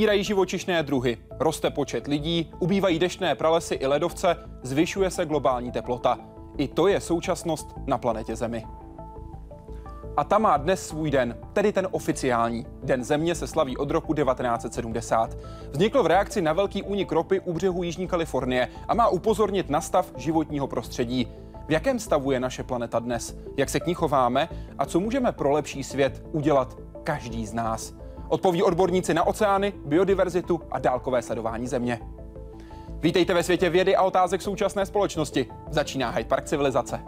Vymírají živočišné druhy, roste počet lidí, ubývají deštné pralesy i ledovce, zvyšuje se globální teplota. I to je současnost na planetě Zemi. A ta má dnes svůj den, tedy ten oficiální. Den Země se slaví od roku 1970. Vznikl v reakci na velký únik ropy u břehu Jižní Kalifornie a má upozornit na stav životního prostředí. V jakém stavu je naše planeta dnes? Jak se k ní chováme? A co můžeme pro lepší svět udělat každý z nás? Odpoví odborníci na oceány, biodiverzitu a dálkové sledování Země. Vítejte ve světě vědy a otázek současné společnosti. Začíná Hyde Park civilizace.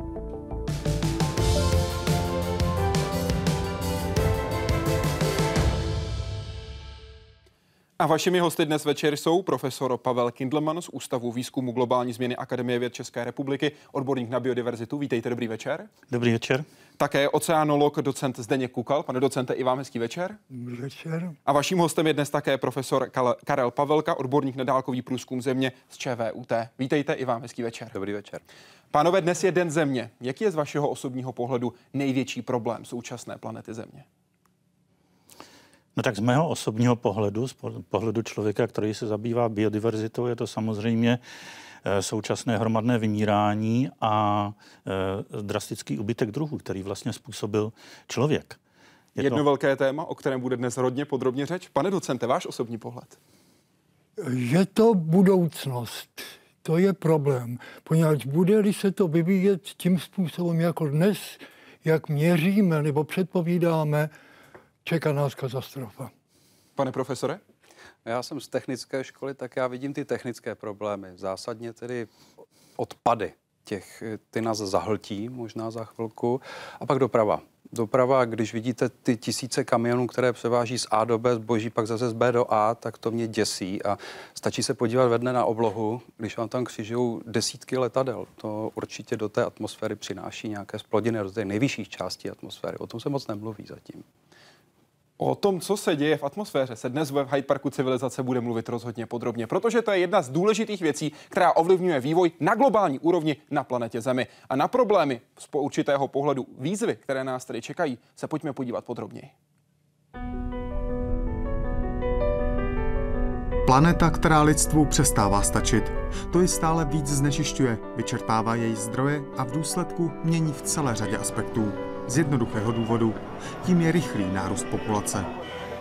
A vašimi hosty dnes večer jsou profesor Pavel Kindleman z Ústavu výzkumu globální změny Akademie věd České republiky, odborník na biodiverzitu. Vítejte, dobrý večer. Dobrý večer. Také oceanolog, docent Zdeněk Kukal. Pane docente, i vám hezký večer. Dobrý večer. A vaším hostem je dnes také profesor Karel Pavelka, odborník na dálkový průzkum země z ČVUT. Vítejte, i vám hezký večer. Dobrý večer. Pánové, dnes je Den země. Jaký je z vašeho osobního pohledu největší problém současné planety Země? No tak z mého osobního pohledu, z pohledu člověka, který se zabývá biodiverzitou, je to samozřejmě současné hromadné vymírání a eh, drastický ubytek druhů, který vlastně způsobil člověk. Je Jedno to... velké téma, o kterém bude dnes hodně podrobně řeč. Pane docente, váš osobní pohled? Je to budoucnost. To je problém, poněvadž bude-li se to vyvíjet tím způsobem jako dnes, jak měříme nebo předpovídáme, čeká nás katastrofa. Pane profesore? Já jsem z technické školy, tak já vidím ty technické problémy. Zásadně tedy odpady. Těch, ty nás zahltí možná za chvilku. A pak doprava. Doprava, když vidíte ty tisíce kamionů, které převáží z A do B zboží, pak zase z B do A, tak to mě děsí. A stačí se podívat ve dne na oblohu, když vám tam křižují desítky letadel. To určitě do té atmosféry přináší nějaké splodiny do té nejvyšších částí atmosféry. O tom se moc nemluví zatím. O tom, co se děje v atmosféře, se dnes ve Hyde Parku civilizace bude mluvit rozhodně podrobně, protože to je jedna z důležitých věcí, která ovlivňuje vývoj na globální úrovni na planetě Zemi. A na problémy z určitého pohledu výzvy, které nás tady čekají, se pojďme podívat podrobněji. Planeta, která lidstvu přestává stačit. To ji stále víc znečišťuje, vyčerpává její zdroje a v důsledku mění v celé řadě aspektů. Z jednoduchého důvodu. Tím je rychlý nárůst populace.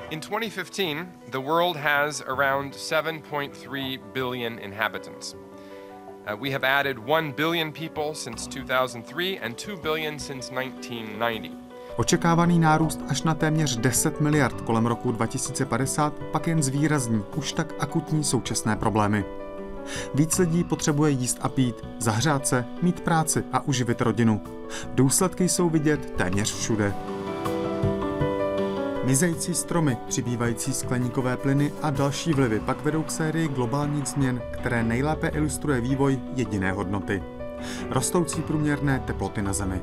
In 2015, the world has around 7.3 billion inhabitants. Uh, we have added 1 billion people since 2003 and 2 billion since 1990. Očekávaný nárůst až na téměř 10 miliard kolem roku 2050 pak jen zvýrazní už tak akutní současné problémy. Víc lidí potřebuje jíst a pít, zahřát se, mít práci a uživit rodinu. Důsledky jsou vidět téměř všude. Mizející stromy, přibývající skleníkové plyny a další vlivy pak vedou k sérii globálních změn, které nejlépe ilustruje vývoj jediné hodnoty. Rostoucí průměrné teploty na Zemi.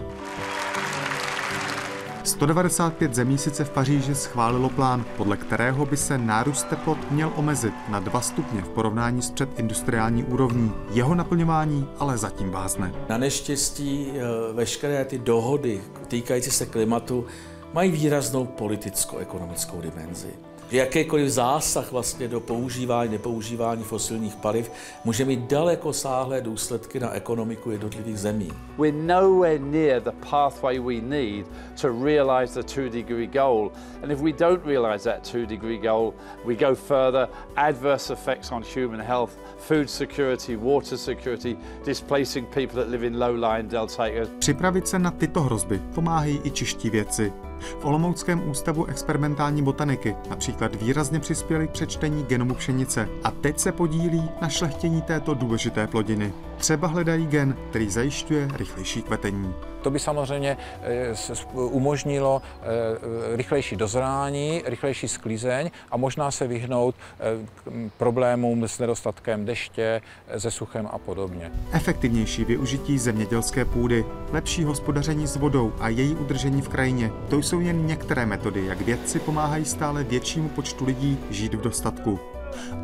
195 zemí sice v Paříži schválilo plán, podle kterého by se nárůst teplot měl omezit na 2 stupně v porovnání s předindustriální úrovní. Jeho naplňování ale zatím vázne. Na neštěstí eh, veškeré ty dohody týkající se klimatu mají výraznou politicko-ekonomickou dimenzi jakýkoliv zásah vlastně do používání, nepoužívání fosilních paliv může mít daleko sáhlé důsledky na ekonomiku jednotlivých zemí. We're nowhere near the pathway we need to realize the two degree goal. And if we don't realize that two degree goal, we go further, adverse effects on human health, food security, water security, displacing people that live in low-lying delta areas. Připravit se na tyto hrozby pomáhají i čeští vědci. V Olomouckém ústavu experimentální botaniky například výrazně přispěli k přečtení genomu pšenice a teď se podílí na šlechtění této důležité plodiny. Třeba hledají gen, který zajišťuje rychlejší kvetení. To by samozřejmě eh, umožnilo eh, rychlejší dozrání, rychlejší sklízeň a možná se vyhnout eh, problémům s nedostatkem deště, se suchem a podobně. Efektivnější využití zemědělské půdy, lepší hospodaření s vodou a její udržení v krajině, to jsou jen některé metody, jak vědci pomáhají stále většímu počtu lidí žít v dostatku.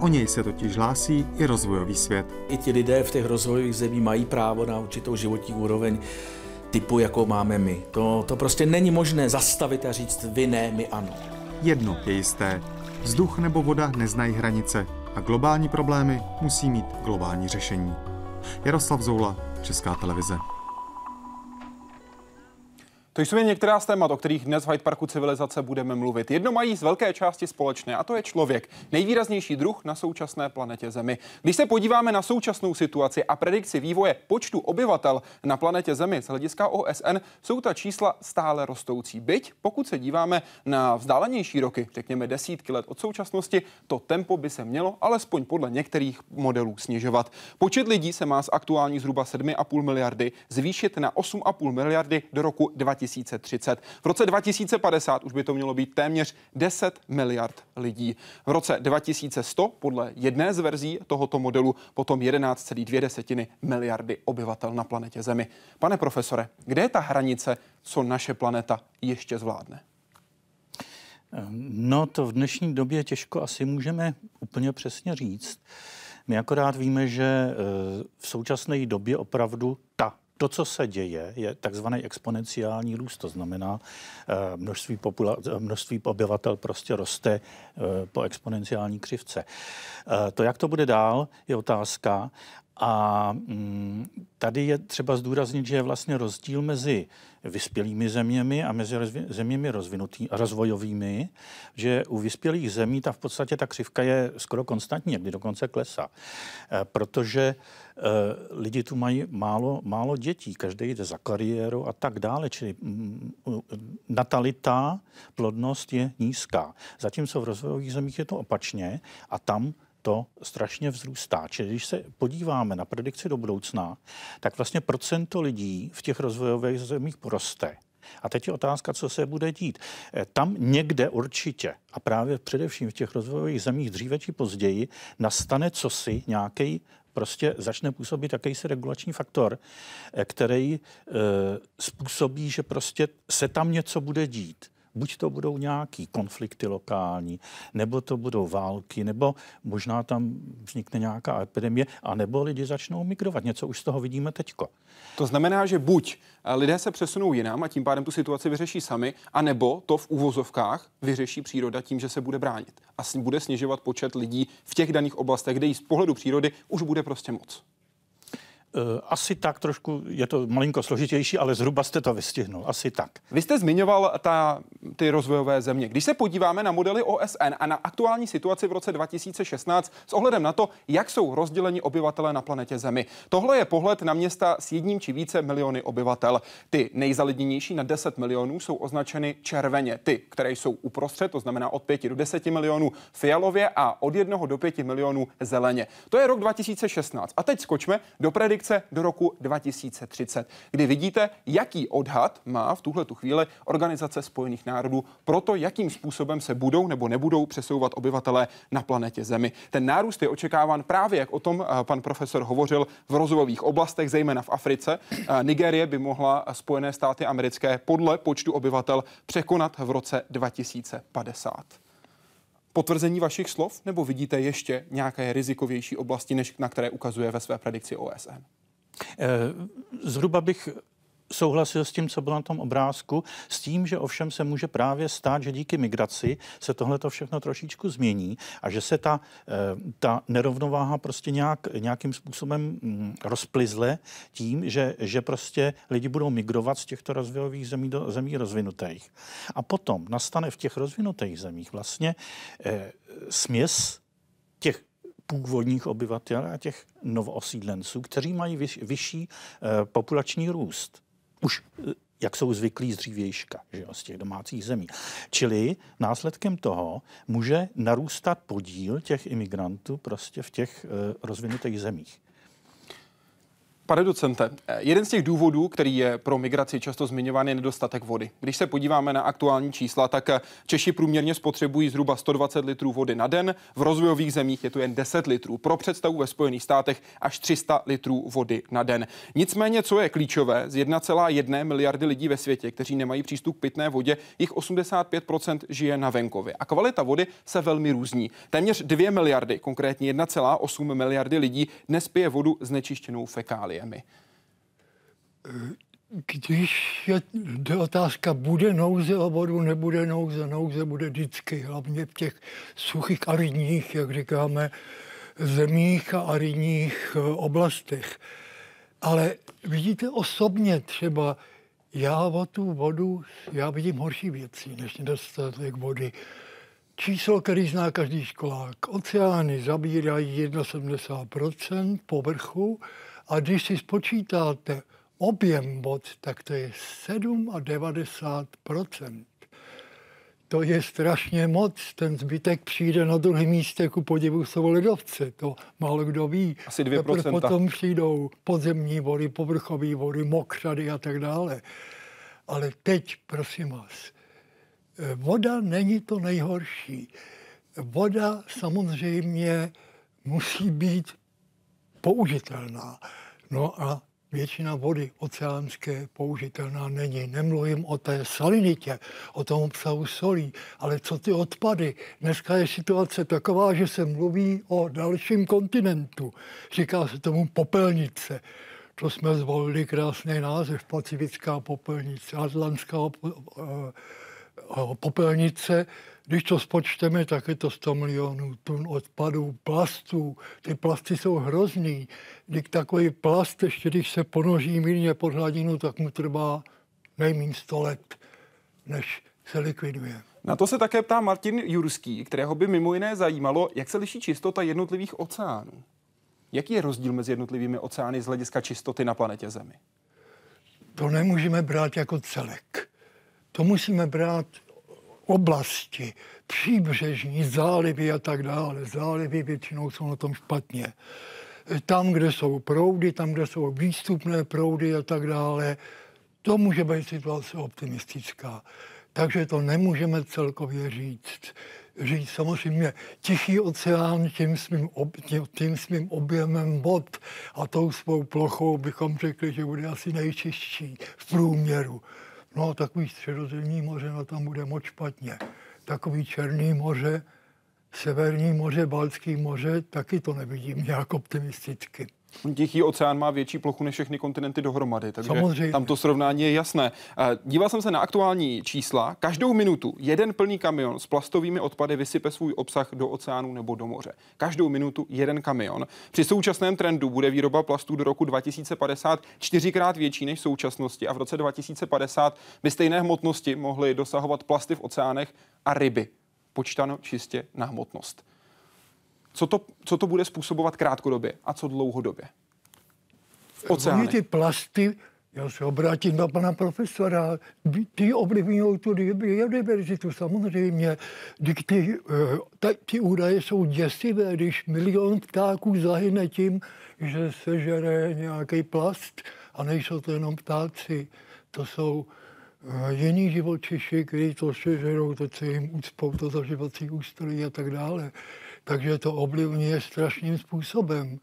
O něj se totiž hlásí i rozvojový svět. I ti lidé v těch rozvojových zemích mají právo na určitou životní úroveň typu, jako máme my. To, to prostě není možné zastavit a říct vy ne, my ano. Jedno je jisté. Vzduch nebo voda neznají hranice a globální problémy musí mít globální řešení. Jaroslav Zoula, Česká televize. To jsou jen některá z témat, o kterých dnes v Hyde Parku civilizace budeme mluvit. Jedno mají z velké části společné, a to je člověk, nejvýraznější druh na současné planetě Zemi. Když se podíváme na současnou situaci a predikci vývoje počtu obyvatel na planetě Zemi z hlediska OSN, jsou ta čísla stále rostoucí. Byť, pokud se díváme na vzdálenější roky, řekněme desítky let od současnosti, to tempo by se mělo alespoň podle některých modelů snižovat. Počet lidí se má z aktuální zhruba 7,5 miliardy zvýšit na 8,5 miliardy do roku 2000. 2030. V roce 2050 už by to mělo být téměř 10 miliard lidí. V roce 2100 podle jedné z verzí tohoto modelu potom 11,2 miliardy obyvatel na planetě Zemi. Pane profesore, kde je ta hranice, co naše planeta ještě zvládne? No to v dnešní době těžko asi můžeme úplně přesně říct. My akorát víme, že eh, v současné době opravdu ta to, co se děje, je takzvaný exponenciální růst, to znamená, eh, množství, popula- množství obyvatel prostě roste eh, po exponenciální křivce. Eh, to, jak to bude dál, je otázka. A mm, tady je třeba zdůraznit, že je vlastně rozdíl mezi vyspělými zeměmi a mezi rozvi- zeměmi rozvinutý, rozvojovými, že u vyspělých zemí ta v podstatě ta křivka je skoro konstantní, někdy dokonce klesá. E, protože e, lidi tu mají málo, málo dětí, každý jde za kariéru a tak dále, čili mm, natalita, plodnost je nízká. Zatímco v rozvojových zemích je to opačně a tam to strašně vzrůstá. Čili když se podíváme na predikci do budoucna, tak vlastně procento lidí v těch rozvojových zemích poroste. A teď je otázka, co se bude dít. Eh, tam někde určitě, a právě především v těch rozvojových zemích dříve či později, nastane cosi, nějaký prostě začne působit jakýsi regulační faktor, eh, který e, způsobí, že prostě se tam něco bude dít buď to budou nějaký konflikty lokální, nebo to budou války, nebo možná tam vznikne nějaká epidemie, a nebo lidi začnou migrovat. Něco už z toho vidíme teďko. To znamená, že buď lidé se přesunou jinam a tím pádem tu situaci vyřeší sami, anebo to v úvozovkách vyřeší příroda tím, že se bude bránit a bude snižovat počet lidí v těch daných oblastech, kde jí z pohledu přírody už bude prostě moc. Eh, asi tak trošku, je to malinko složitější, ale zhruba jste to vystihnul. Asi tak. Vy jste zmiňoval ta, ty rozvojové země. Když se podíváme na modely OSN a na aktuální situaci v roce 2016 s ohledem na to, jak jsou rozděleni obyvatele na planetě Zemi. Tohle je pohled na města s jedním či více miliony obyvatel. Ty nejzalidněnější na 10 milionů jsou označeny červeně. Ty, které jsou uprostřed, to znamená od 5 do 10 milionů fialově a od 1 do 5 milionů zeleně. To je rok 2016. A teď skočme do predikce predikce do roku 2030, kdy vidíte, jaký odhad má v tuhle tu chvíli Organizace spojených národů pro to, jakým způsobem se budou nebo nebudou přesouvat obyvatelé na planetě Zemi. Ten nárůst je očekáván právě, jak o tom eh, pan profesor hovořil, v rozvojových oblastech, zejména v Africe. Eh, Nigérie by mohla Spojené státy americké podle počtu obyvatel překonat v roce 2050 potvrzení vašich slov, nebo vidíte ještě nějaké rizikovější oblasti, než na které ukazuje ve své predikci OSN? Eh, zhruba bych souhlasil s tím, co bylo na tom obrázku, s tím, že ovšem se může právě stát, že díky migraci se tohle to všechno trošičku změní a že se ta, eh, ta nerovnováha prostě nějak, nějakým způsobem mm, rozplizle tím, že, že prostě lidi budou migrovat z těchto rozvojových zemí do zemí rozvinutých. A potom nastane v těch rozvinutých zemích vlastně eh, směs těch původních obyvatel a těch novoosídlenců, kteří mají vyš, vyšší eh, populační růst už eh, jak jsou zvyklí z dřívějška, že jo, z těch domácích zemí. Čili následkem toho může narůstat podíl těch imigrantů prostě v těch e, rozvinutých zemích. Pane docente, jeden z těch důvodů, který je pro migraci často zmiňován, je nedostatek vody. Když se podíváme na aktuální čísla, tak Češi průměrně spotřebují zhruba 120 litrů vody na den, v rozvojových zemích je to jen 10 litrů. Pro představu ve Spojených státech až 300 litrů vody na den. Nicméně, co je klíčové, z 1,1 miliardy lidí ve světě, kteří nemají přístup k pitné vodě, jich 85% žije na venkově. A kvalita vody se velmi různí. Téměř 2 miliardy, konkrétně 1,8 miliardy lidí, dnes pije vodu znečištěnou fekály fáliemi? když je otázka, bude nouze o vodu, nebude nouze, nouze bude vždycky, hlavně v těch suchých aridních, jak říkáme, zemích a aridních eh, oblastech. Ale vidíte osobně třeba, já o tu vodu, já vidím horší věci, než nedostatek vody. Číslo, který zná každý školák. Oceány zabírají 71% povrchu a když si spočítáte objem vod, tak to je 97%. To je strašně moc. Ten zbytek přijde na druhém místě ku podivu jsou ledovce. To málo kdo ví. Asi 2%. Potom přijdou podzemní vody, povrchové vody, mokřady a tak dále. Ale teď, prosím vás, voda není to nejhorší. Voda samozřejmě musí být použitelná. No a většina vody oceánské použitelná není. Nemluvím o té salinitě, o tom obsahu solí, ale co ty odpady. Dneska je situace taková, že se mluví o dalším kontinentu. Říká se tomu popelnice. To jsme zvolili krásný název, pacifická popelnice, atlantská popelnice. Když to spočteme, tak je to 100 milionů tun odpadů, plastů. Ty plasty jsou hrozný. Když takový plast, ještě když se ponoží mírně pod hladinu, tak mu trvá nejméně 100 let, než se likviduje. Na to se také ptá Martin Jurský, kterého by mimo jiné zajímalo, jak se liší čistota jednotlivých oceánů. Jaký je rozdíl mezi jednotlivými oceány z hlediska čistoty na planetě Zemi? To nemůžeme brát jako celek. To musíme brát oblasti, příbřežní, zálivy a tak dále. Zálivy většinou jsou na tom špatně. Tam, kde jsou proudy, tam, kde jsou výstupné proudy a tak dále, to může být situace optimistická. Takže to nemůžeme celkově říct. Říct samozřejmě tichý oceán tím svým, ob, tím svým objemem vod a tou svou plochou bychom řekli, že bude asi nejčistší v průměru. No, takový středozemní moře, no tam bude moc špatně. Takový Černý moře, Severní moře, Baltský moře, taky to nevidím nějak optimisticky. Tichý oceán má větší plochu než všechny kontinenty dohromady, takže Samozřejmě. tam to srovnání je jasné. Díval jsem se na aktuální čísla. Každou minutu jeden plný kamion s plastovými odpady vysype svůj obsah do oceánu nebo do moře. Každou minutu jeden kamion. Při současném trendu bude výroba plastů do roku 2050 čtyřikrát větší než v současnosti a v roce 2050 by stejné hmotnosti mohly dosahovat plasty v oceánech a ryby. Počítáno čistě na hmotnost. Co to, co to bude způsobovat krátkodobě a co dlouhodobě? Oni ty plasty, já se obrátím na pana profesora, ty ovlivňují tu biodiverzitu samozřejmě. Ty, ty, ty údaje jsou děsivé, když milion ptáků zahyne tím, že sežere nějaký plast a nejsou to jenom ptáci, to jsou jiní živočiši, kteří to sežerou, to, co jim ucpou, to zaživací ústrojí a tak dále takže to ovlivňuje strašným způsobem.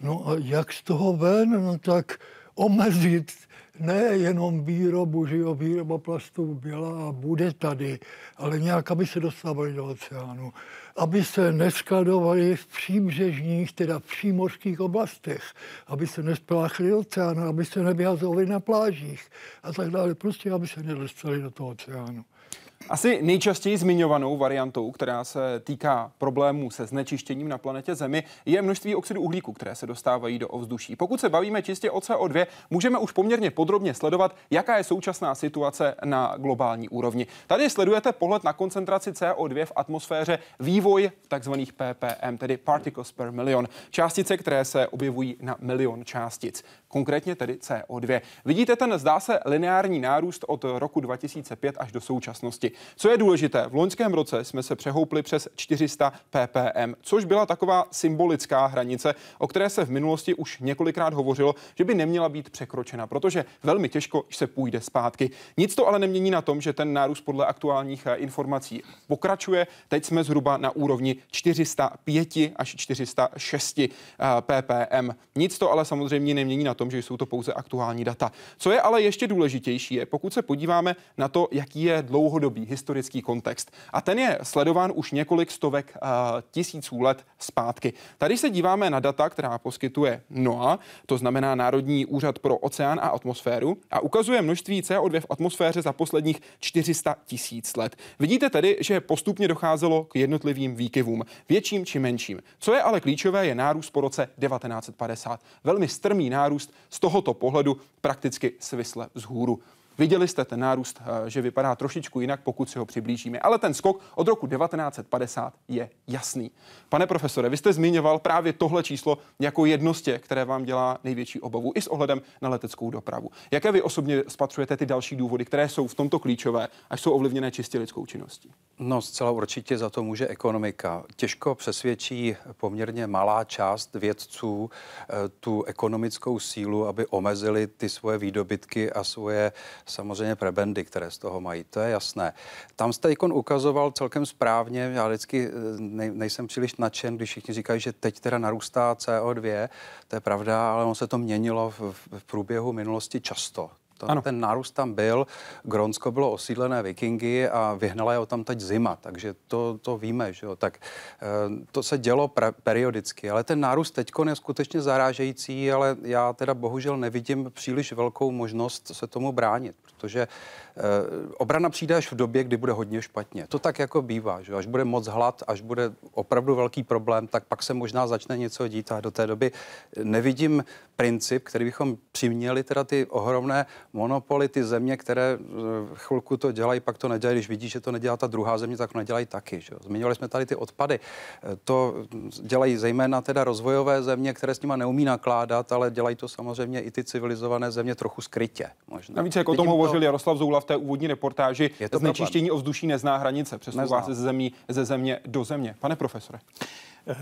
No a jak z toho ven? No tak omezit nejenom výrobu, že jo, výroba plastů byla a bude tady, ale nějak, aby se dostávali do oceánu. Aby se neskladovali v příbřežních, teda v přímořských oblastech, aby se nespláchli oceánu, aby se nevyhazovali na plážích a tak dále. Prostě, aby se nedostali do toho oceánu. Asi nejčastěji zmiňovanou variantou, která se týká problémů se znečištěním na planetě Zemi, je množství oxidu uhlíku, které se dostávají do ovzduší. Pokud se bavíme čistě o CO2, můžeme už poměrně podrobně sledovat, jaká je současná situace na globální úrovni. Tady sledujete pohled na koncentraci CO2 v atmosféře, vývoj tzv. ppm, tedy particles per million, částice, které se objevují na milion částic konkrétně tedy CO2. Vidíte ten, zdá se, lineární nárůst od roku 2005 až do současnosti. Co je důležité, v loňském roce jsme se přehoupli přes 400 ppm, což byla taková symbolická hranice, o které se v minulosti už několikrát hovořilo, že by neměla být překročena, protože velmi těžko se půjde zpátky. Nic to ale nemění na tom, že ten nárůst podle aktuálních eh, informací pokračuje. Teď jsme zhruba na úrovni 405 až 406 eh, ppm. Nic to ale samozřejmě nemění na tom, že jsou to pouze aktuální data. Co je ale ještě důležitější, je pokud se podíváme na to, jaký je dlouho dlouhodobý historický kontext. A ten je sledován už několik stovek uh, tisíců let zpátky. Tady se díváme na data, která poskytuje NOAA, to znamená Národní úřad pro oceán a atmosféru, a ukazuje množství CO2 v atmosféře za posledních 400 tisíc let. Vidíte tedy, že postupně docházelo k jednotlivým výkyvům, větším či menším. Co je ale klíčové, je nárůst po roce 1950. Velmi strmý nárůst z tohoto pohledu prakticky svisle vzhůru. Viděli jste ten nárůst, eh, že vypadá trošičku jinak, pokud si ho přiblížíme. Ale ten skok od roku 1950 je jasný. Pane profesore, vy jste zmiňoval právě tohle číslo jako jedno z těch, které vám dělá největší obavu i s ohledem na leteckou dopravu. Jaké vy osobně spatřujete ty další důvody, které jsou v tomto klíčové, až jsou ovlivněné čistě lidskou činností? No, zcela určitě za to může ekonomika. Těžko přesvědčí poměrně malá část vědců eh, tu ekonomickou sílu, aby omezili ty svoje výdobytky a svoje samozřejmě prebendy, které z toho mají. To je jasné. Tam jste ikon ukazoval celkem správně. Já vždycky eh, nej, nejsem příliš nadšen, když všichni říkají, že teď teda narůstá CO2. To je pravda, ale ono se to měnilo v, v průběhu minulosti často. To, ano. Ten nárůst tam byl, Gronsko bylo osídlené vikingy a vyhnala je tam teď zima, takže to, to víme, že jo. Tak eh, to se dělo pre, periodicky, ale ten nárůst teď je skutečně zarážející, ale já teda bohužel nevidím příliš velkou možnost se tomu bránit, protože Eh, obrana přijde až v době, kdy bude hodně špatně. To tak jako bývá, že až bude moc hlad, až bude opravdu velký problém, tak pak se možná začne něco dít a do té doby nevidím princip, který bychom přiměli teda ty ohromné monopoly, ty země, které eh, chvilku to dělají, pak to nedělají, když vidí, že to nedělá ta druhá země, tak to nedělají taky. Že? Zmiňovali jsme tady ty odpady. Eh, to dělají zejména teda rozvojové země, které s nima neumí nakládat, ale dělají to samozřejmě i ty civilizované země trochu skrytě. Možná. Navíc, jak o tom hovořil to... Jaroslav Zoula v té úvodní reportáži, je to znečištění ovzduší nezná hranice, přesouvá se ze, zemí, ze země do země. Pane profesore.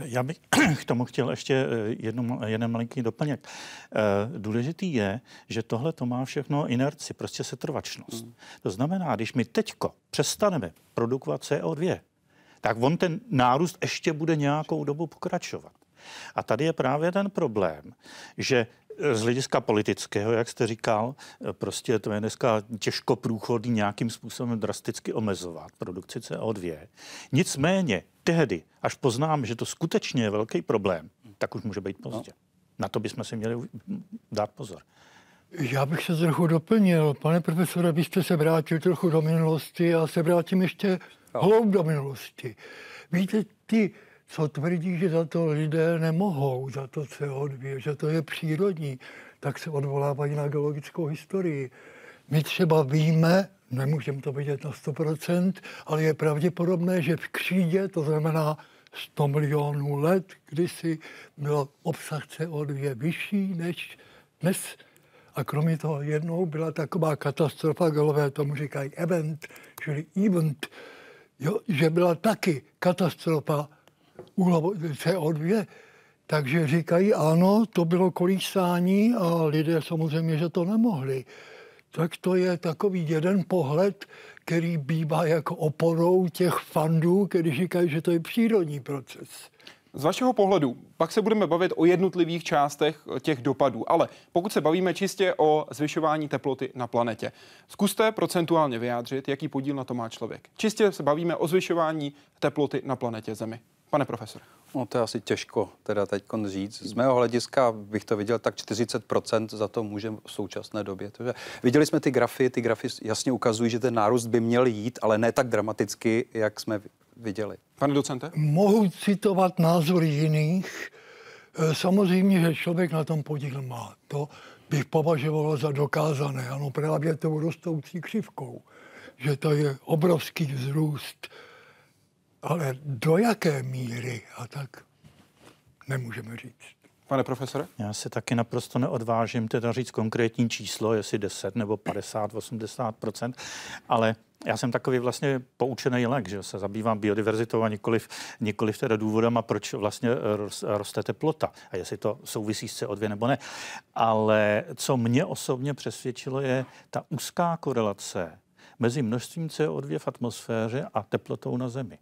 Já bych k tomu chtěl ještě eh, jednu, jeden malinký doplněk. Eh, důležitý je, že tohle to má všechno inerci, prostě setrvačnost. Hmm. To znamená, když my teďko přestaneme produkovat CO2, tak on ten nárůst ještě bude nějakou dobu pokračovat. A tady je právě ten problém, že z hlediska politického, jak jste říkal, prostě to je dneska těžko průchodný nějakým způsobem drasticky omezovat produkci CO2. Nicméně tehdy, až poznám, že to skutečně je velký problém, tak už může být pozdě. Na to bychom si měli dát pozor. Já bych se trochu doplnil. Pane profesore, vy jste se vrátil trochu do minulosti a se vrátím ještě hloub do minulosti. Víte, ty co tvrdí, že za to lidé nemohou, za to CO2, že to je přírodní, tak se odvolávají na geologickou historii. My třeba víme, nemůžeme to vidět na 100%, ale je pravděpodobné, že v křídě, to znamená 100 milionů let, kdysi byl obsah CO2 vyšší než dnes. A kromě toho jednou byla taková katastrofa, gelové tomu říkají event, čili event, jo, že byla taky katastrofa CO2, takže říkají, ano, to bylo kolísání a lidé samozřejmě, že to nemohli. Tak to je takový jeden pohled, který bývá jako oporou těch fandů, který říkají, že to je přírodní proces. Z vašeho pohledu, pak se budeme bavit o jednotlivých částech těch dopadů, ale pokud se bavíme čistě o zvyšování teploty na planetě, zkuste procentuálně vyjádřit, jaký podíl na to má člověk. Čistě se bavíme o zvyšování teploty na planetě Zemi. Pane profesor. No to je asi těžko teda teď říct. Z mého hlediska bych to viděl tak 40% za to může v současné době. Takže viděli jsme ty grafy, ty grafy jasně ukazují, že ten nárůst by měl jít, ale ne tak dramaticky, jak jsme viděli. Pane docente? Mohu citovat názory jiných. E, samozřejmě, že člověk na tom podíl má. To bych považoval za dokázané, ano, právě tou rostoucí křivkou, že to je obrovský vzrůst ale do jaké míry a tak nemůžeme říct. Pane profesore? Já se taky naprosto neodvážím teda říct konkrétní číslo, jestli 10 nebo 50, 80% ale já jsem takový vlastně poučený lek, že se zabývám biodiverzitou a nikoliv, nikoliv teda důvodem, proč vlastně roste teplota a jestli to souvisí s CO2 nebo ne. Ale co mě osobně přesvědčilo, je ta úzká korelace mezi množstvím CO2 v atmosféře a teplotou na Zemi.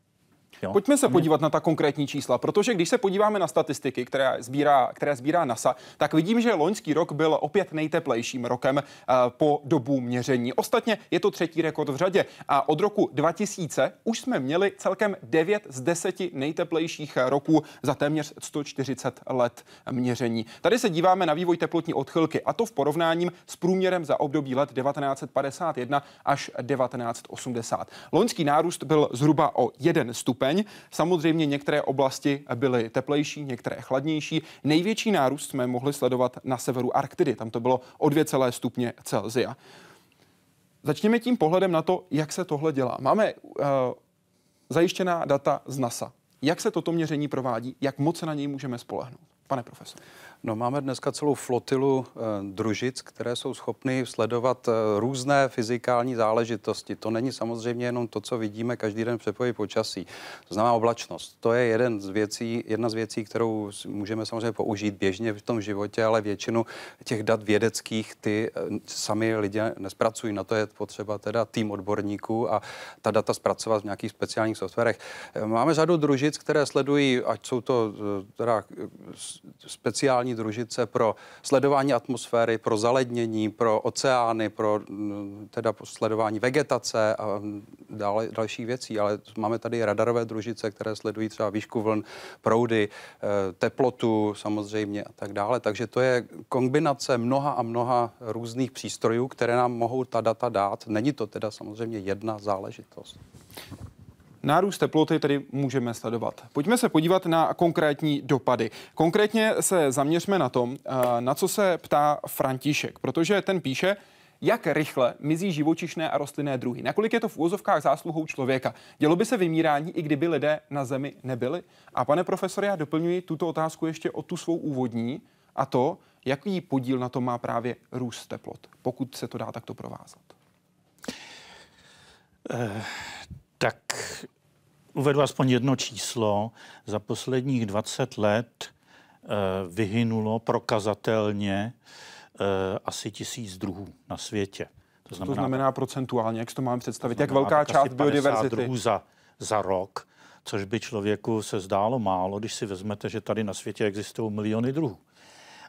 Jo? Pojďme se podívat na ta konkrétní čísla, protože když se podíváme na statistiky, které sbírá, které sbírá NASA, tak vidím, že loňský rok byl opět nejteplejším rokem uh, po dobu měření. Ostatně je to třetí rekord v řadě a od roku 2000 už jsme měli celkem 9 z 10 nejteplejších roků za téměř 140 let měření. Tady se díváme na vývoj teplotní odchylky a to v porovnáním s průměrem za období let 1951 až 1980. Loňský nárůst byl zhruba o 1 stupeň stupeň. Samozřejmě některé oblasti byly teplejší, některé chladnější. Největší nárůst jsme mohli sledovat na severu Arktidy, tam to bylo o 2, stupně Celzia. Začněme tím pohledem na to, jak se tohle dělá. Máme uh, zajištěná data z NASA. Jak se toto měření provádí, jak moc se na něj můžeme spolehnout? Pane profesor. No, máme dneska celou flotilu e, družic, které jsou schopny sledovat e, různé fyzikální záležitosti. To není samozřejmě jenom to, co vidíme každý den přepoji počasí. To znamená oblačnost. To je jeden z věcí, jedna z věcí, kterou můžeme samozřejmě použít běžně v tom životě, ale většinu těch dat vědeckých ty e, sami lidé nespracují. Na to je potřeba teda tým odborníků a ta data zpracovat v nějakých speciálních softwarech. Máme řadu družic, které sledují, ať jsou to teda speciální družice pro sledování atmosféry, pro zalednění, pro oceány, pro mm, teda sledování vegetace a dále, dalších věcí. Ale máme tady radarové družice, které sledují třeba výšku vln, proudy, eh, teplotu samozřejmě a tak dále. Takže to je kombinace mnoha a mnoha různých přístrojů, které nám mohou ta data dát. Není to teda samozřejmě jedna záležitost. Nárůst teploty tedy můžeme sledovat. Pojďme se podívat na konkrétní dopady. Konkrétně se zaměřme na tom, eh, na co se ptá František, protože ten píše, jak rychle mizí živočišné a rostlinné druhy. Nakolik je to v úvozovkách zásluhou člověka? Dělo by se vymírání, i kdyby lidé na Zemi nebyli? A pane profesore, já doplňuji tuto otázku ještě o tu svou úvodní a to, jaký podíl na to má právě růst teplot, pokud se to dá takto provázat. Uh tak uvedu aspoň jedno číslo. Za posledních 20 let eh, vyhynulo prokazatelně eh, asi tisíc druhů na světě. To znamená, to znamená procentuálně, jak si to máme představit? Jak velká část biodiverzity? druhů za, za rok, což by člověku se zdálo málo, když si vezmete, že tady na světě existují miliony druhů.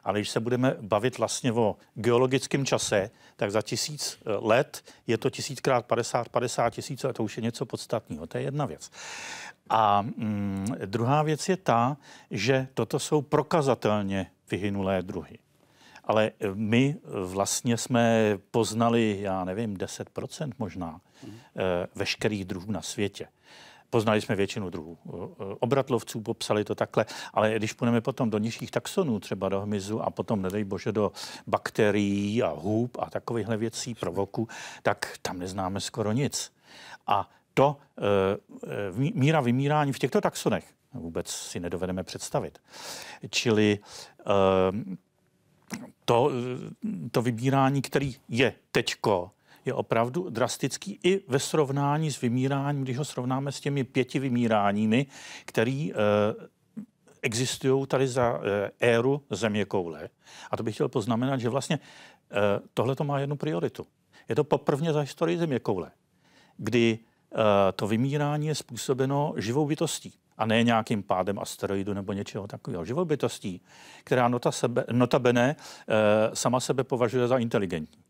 Ale když se budeme bavit vlastně o geologickém čase, tak za tisíc eh, let je to tisíckrát 50, 50 tisíc a to už je něco podstatného. To je jedna věc. A mm, druhá věc je ta, že toto jsou prokazatelně vyhynulé druhy. Ale eh, my vlastně jsme poznali, já nevím, 10% možná mm. veškerých druhů na světě. Poznali jsme většinu druhů. Obratlovců popsali to takhle, ale když půjdeme potom do nižších taxonů, třeba do hmyzu a potom, nedej bože, do bakterií a hůb a takovýchhle věcí, provoku, tak tam neznáme skoro nic. A to e, míra vymírání v těchto taxonech vůbec si nedovedeme představit. Čili to, to vybírání, který je teďko, je opravdu drastický i ve srovnání s vymíráním, když ho srovnáme s těmi pěti vymíráními, který eh, existují tady za eh, éru země koule. A to bych chtěl poznamenat, že vlastně eh, tohle to má jednu prioritu. Je to poprvně za historii země koule, kdy to vymírání je způsobeno živou bytostí a ne nějakým pádem asteroidu nebo něčeho takového. Živou bytostí, která nota sebe, notabene sama sebe považuje za inteligentní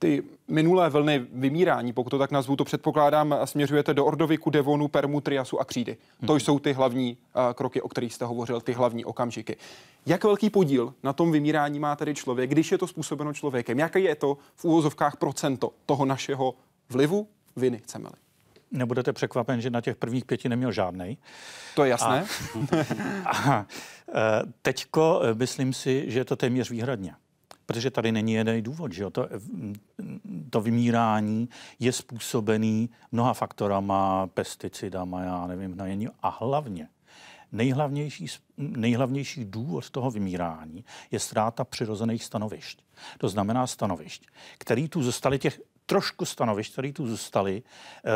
ty minulé vlny vymírání, pokud to tak nazvu, to předpokládám, směřujete do Ordoviku, Devonu, Permu, Triasu a Křídy. Hmm. To jsou ty hlavní uh, kroky, o kterých jste hovořil, ty hlavní okamžiky. Jak velký podíl na tom vymírání má tedy člověk, když je to způsobeno člověkem? Jaké je to v úvozovkách procento toho našeho vlivu, viny, chceme-li? Nebudete překvapen, že na těch prvních pěti neměl žádný. To je jasné. A, a, e, teďko e, myslím si, že je to téměř výhradně protože tady není jeden důvod, že jo? To, to vymírání je způsobený mnoha faktorama, pesticidama, já nevím, jiný, a hlavně nejhlavnější, nejhlavnější důvod toho vymírání je ztráta přirozených stanovišť. To znamená stanovišť, který tu zůstali, těch trošku stanovišť, který tu zůstali, eh,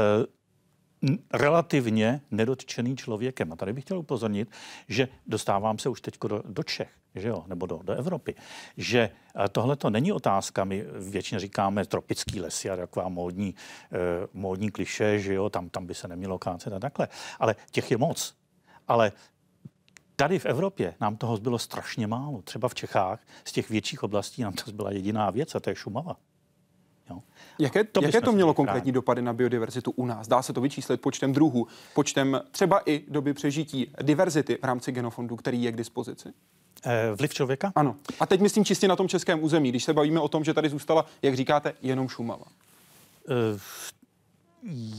relativně nedotčený člověkem. A tady bych chtěl upozornit, že dostávám se už teď do, do Čech, že jo, nebo do, do Evropy, že tohle to není otázka, my většině říkáme tropický lesy a taková módní, eh, módní kliše, že jo, tam, tam by se nemělo kácet a takhle. Ale těch je moc. Ale Tady v Evropě nám toho zbylo strašně málo. Třeba v Čechách z těch větších oblastí nám to zbyla jediná věc a to je Šumava. Jo. Jaké to, jaké to mělo konkrétní dopady na biodiverzitu u nás? Dá se to vyčíslit počtem druhů, počtem třeba i doby přežití diverzity v rámci genofondu, který je k dispozici? Eh, vliv člověka? Ano. A teď myslím čistě na tom českém území, když se bavíme o tom, že tady zůstala, jak říkáte, jenom Šumava. E,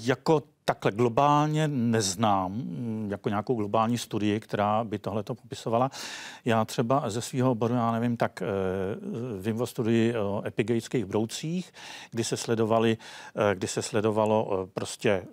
jako takhle globálně neznám mm, jako nějakou globální studii, která by tohle to popisovala. Já třeba ze svého oboru, já nevím, tak e, vím o studii o epigeických broucích, kdy se sledovali, e, kdy se sledovalo prostě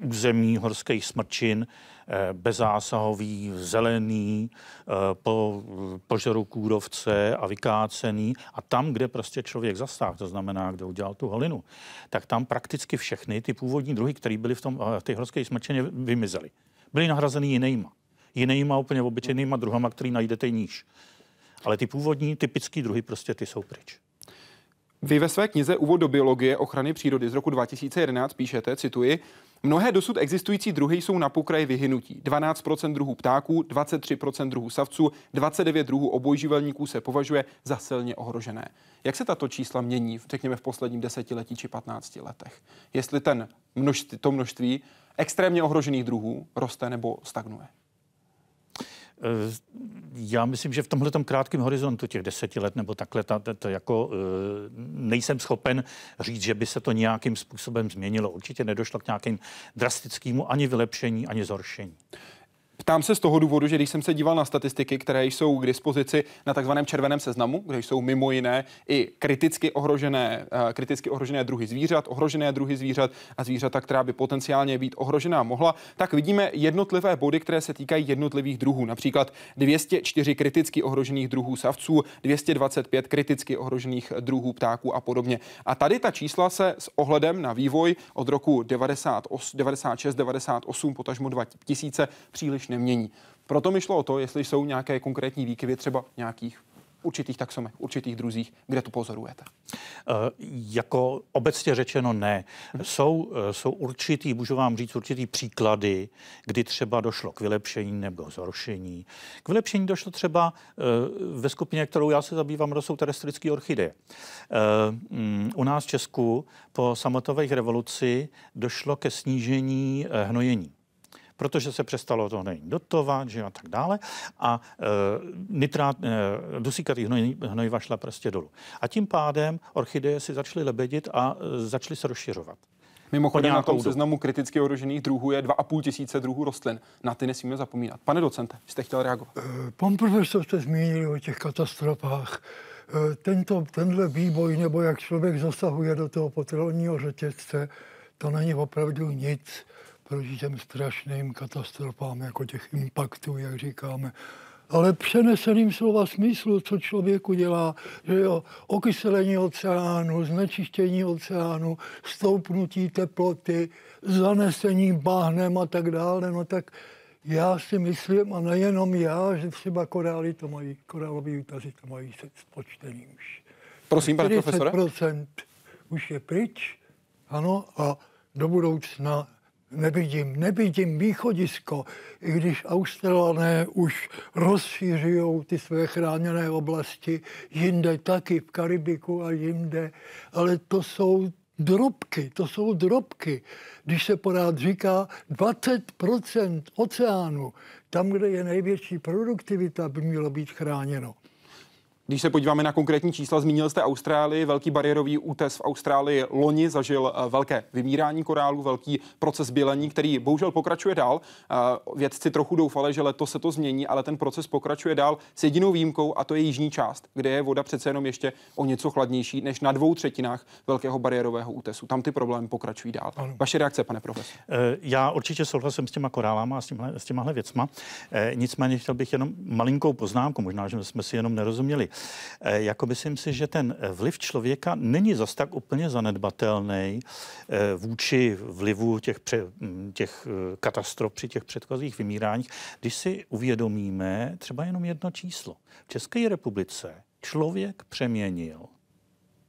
území horských smrčin, Eh, bezásahový, zelený, eh, po požaru kůrovce a vykácený. A tam, kde prostě člověk zastáhl, to znamená, kde udělal tu holinu, tak tam prakticky všechny ty původní druhy, které byly v tom v té horské smrčeně, vymizely. Byly nahrazeny jinýma. Jinýma úplně obyčejnýma druhama, který najdete níž. Ale ty původní, typické druhy, prostě ty jsou pryč. Vy ve své knize Úvod do biologie ochrany přírody z roku 2011 píšete, cituji, Mnohé dosud existující druhy jsou na pokraji vyhynutí. 12% druhů ptáků, 23% druhů savců, 29 druhů obojživelníků se považuje za silně ohrožené. Jak se tato čísla mění, řekněme, v posledním desetiletí či 15 letech? Jestli ten množství, to množství extrémně ohrožených druhů roste nebo stagnuje? Eh, já myslím, že v tomhle krátkém horizontu těch deseti let nebo takhle, ta, ta, ta jako eh, nejsem schopen říct, že by se to nějakým způsobem změnilo. Určitě nedošlo k nějakým drastickému ani vylepšení, ani zhoršení. Ptám se z toho důvodu, že když jsem se díval na statistiky, které jsou k dispozici na takzvaném červeném seznamu, kde jsou mimo jiné i kriticky ohrožené, uh, kriticky ohrožené druhy zvířat, ohrožené druhy zvířat a zvířata, která by potenciálně být ohrožená mohla, tak vidíme jednotlivé body, které se týkají jednotlivých druhů. Například 204 kriticky ohrožených druhů savců, 225 kriticky ohrožených druhů ptáků a podobně. A tady ta čísla se s ohledem na vývoj od roku 98, 96, 98, potažmo 2000 příliš nemění. Proto mi šlo o to, jestli jsou nějaké konkrétní výkyvy třeba nějakých určitých taxomech, určitých druzích, kde to pozorujete? Uh, jako obecně řečeno ne. Jsou, uh, jsou určitý, můžu vám říct, určitý příklady, kdy třeba došlo k vylepšení nebo zhoršení. K vylepšení došlo třeba uh, ve skupině, kterou já se zabývám, to jsou terestrické orchideje. Um, u nás v Česku po samotových revoluci došlo ke snížení hnojení protože se přestalo to nejít dotovat, že a tak dále. A e, nitrát, e, dusíkatý hnoj, hnojiva šla prostě dolů. A tím pádem orchideje si začaly lebedit a e, začaly se rozšiřovat. Mimochodem na tom seznamu kriticky ohrožených druhů je 2,5 tisíce druhů rostlin. Na ty nesmíme zapomínat. Pane docente, jste chtěl reagovat? E, pan profesor jste zmínil o těch katastrofách. E, tento, tenhle výboj, nebo jak člověk zasahuje do toho potravinního řetězce, to není opravdu nic proti těm strašným katastrofám, jako těch impaktů, jak říkáme. Ale přeneseným slova smyslu, co člověku dělá, že jo, okyselení oceánu, znečištění oceánu, stoupnutí teploty, zanesení bahnem a tak dále, no tak já si myslím, a nejenom já, že třeba korály to mají, korálový útazy to mají se spočtený už. Prosím, pane profesore. už je pryč, ano, a do budoucna nevidím, nevidím východisko, i když Australané už rozšířují ty své chráněné oblasti, jinde taky, v Karibiku a jinde, ale to jsou drobky, to jsou drobky. Když se pořád říká 20% oceánu, tam, kde je největší produktivita, by mělo být chráněno. Když se podíváme na konkrétní čísla, zmínil jste Austrálii, velký bariérový útes v Austrálii loni zažil eh, velké vymírání korálů, velký proces bělení, který bohužel pokračuje dál. Eh, vědci trochu doufali, že letos se to změní, ale ten proces pokračuje dál s jedinou výjimkou a to je jižní část, kde je voda přece jenom ještě o něco chladnější než na dvou třetinách velkého bariérového útesu. Tam ty problémy pokračují dál. Ano. Vaše reakce, pane profesor? Eh, já určitě souhlasím s těma korálama a s, tímhle, s těmahle věcma. Nicméně chtěl bych jenom malinkou poznámku, možná, že jsme si jenom nerozuměli. Eh, jako myslím si, že ten vliv člověka není zas tak úplně zanedbatelný eh, vůči vlivu těch, pře, hm, těch eh, katastrof při těch předchozích vymíráních, když si uvědomíme třeba jenom jedno číslo. V České republice člověk přeměnil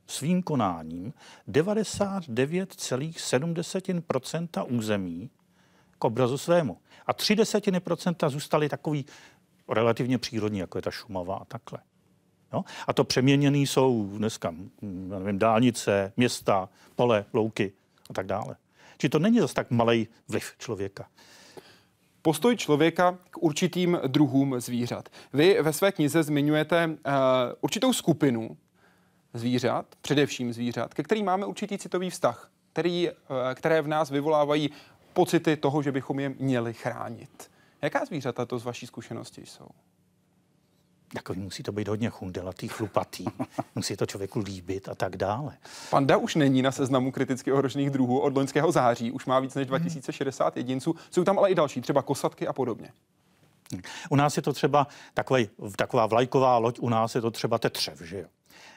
svým konáním 99,7% území k obrazu svému. A tři desetiny procenta zůstaly takový relativně přírodní, jako je ta Šumava a takhle. No? A to přeměněný jsou dneska nevím, dálnice, města, pole, louky a tak dále. Či to není zase tak malý vliv člověka. Postoj člověka k určitým druhům zvířat. Vy ve své knize zmiňujete uh, určitou skupinu zvířat, především zvířat, ke kterým máme určitý citový vztah, který, uh, které v nás vyvolávají pocity toho, že bychom je měli chránit. Jaká zvířata to z vaší zkušenosti jsou? Takový musí to být hodně chundelatý, chlupatý, musí to člověku líbit a tak dále. Panda už není na seznamu kriticky ohrožených druhů od loňského září, už má víc než 2060 jedinců, jsou tam ale i další, třeba kosatky a podobně. U nás je to třeba takový, taková vlajková loď, u nás je to třeba tetřev, že jo.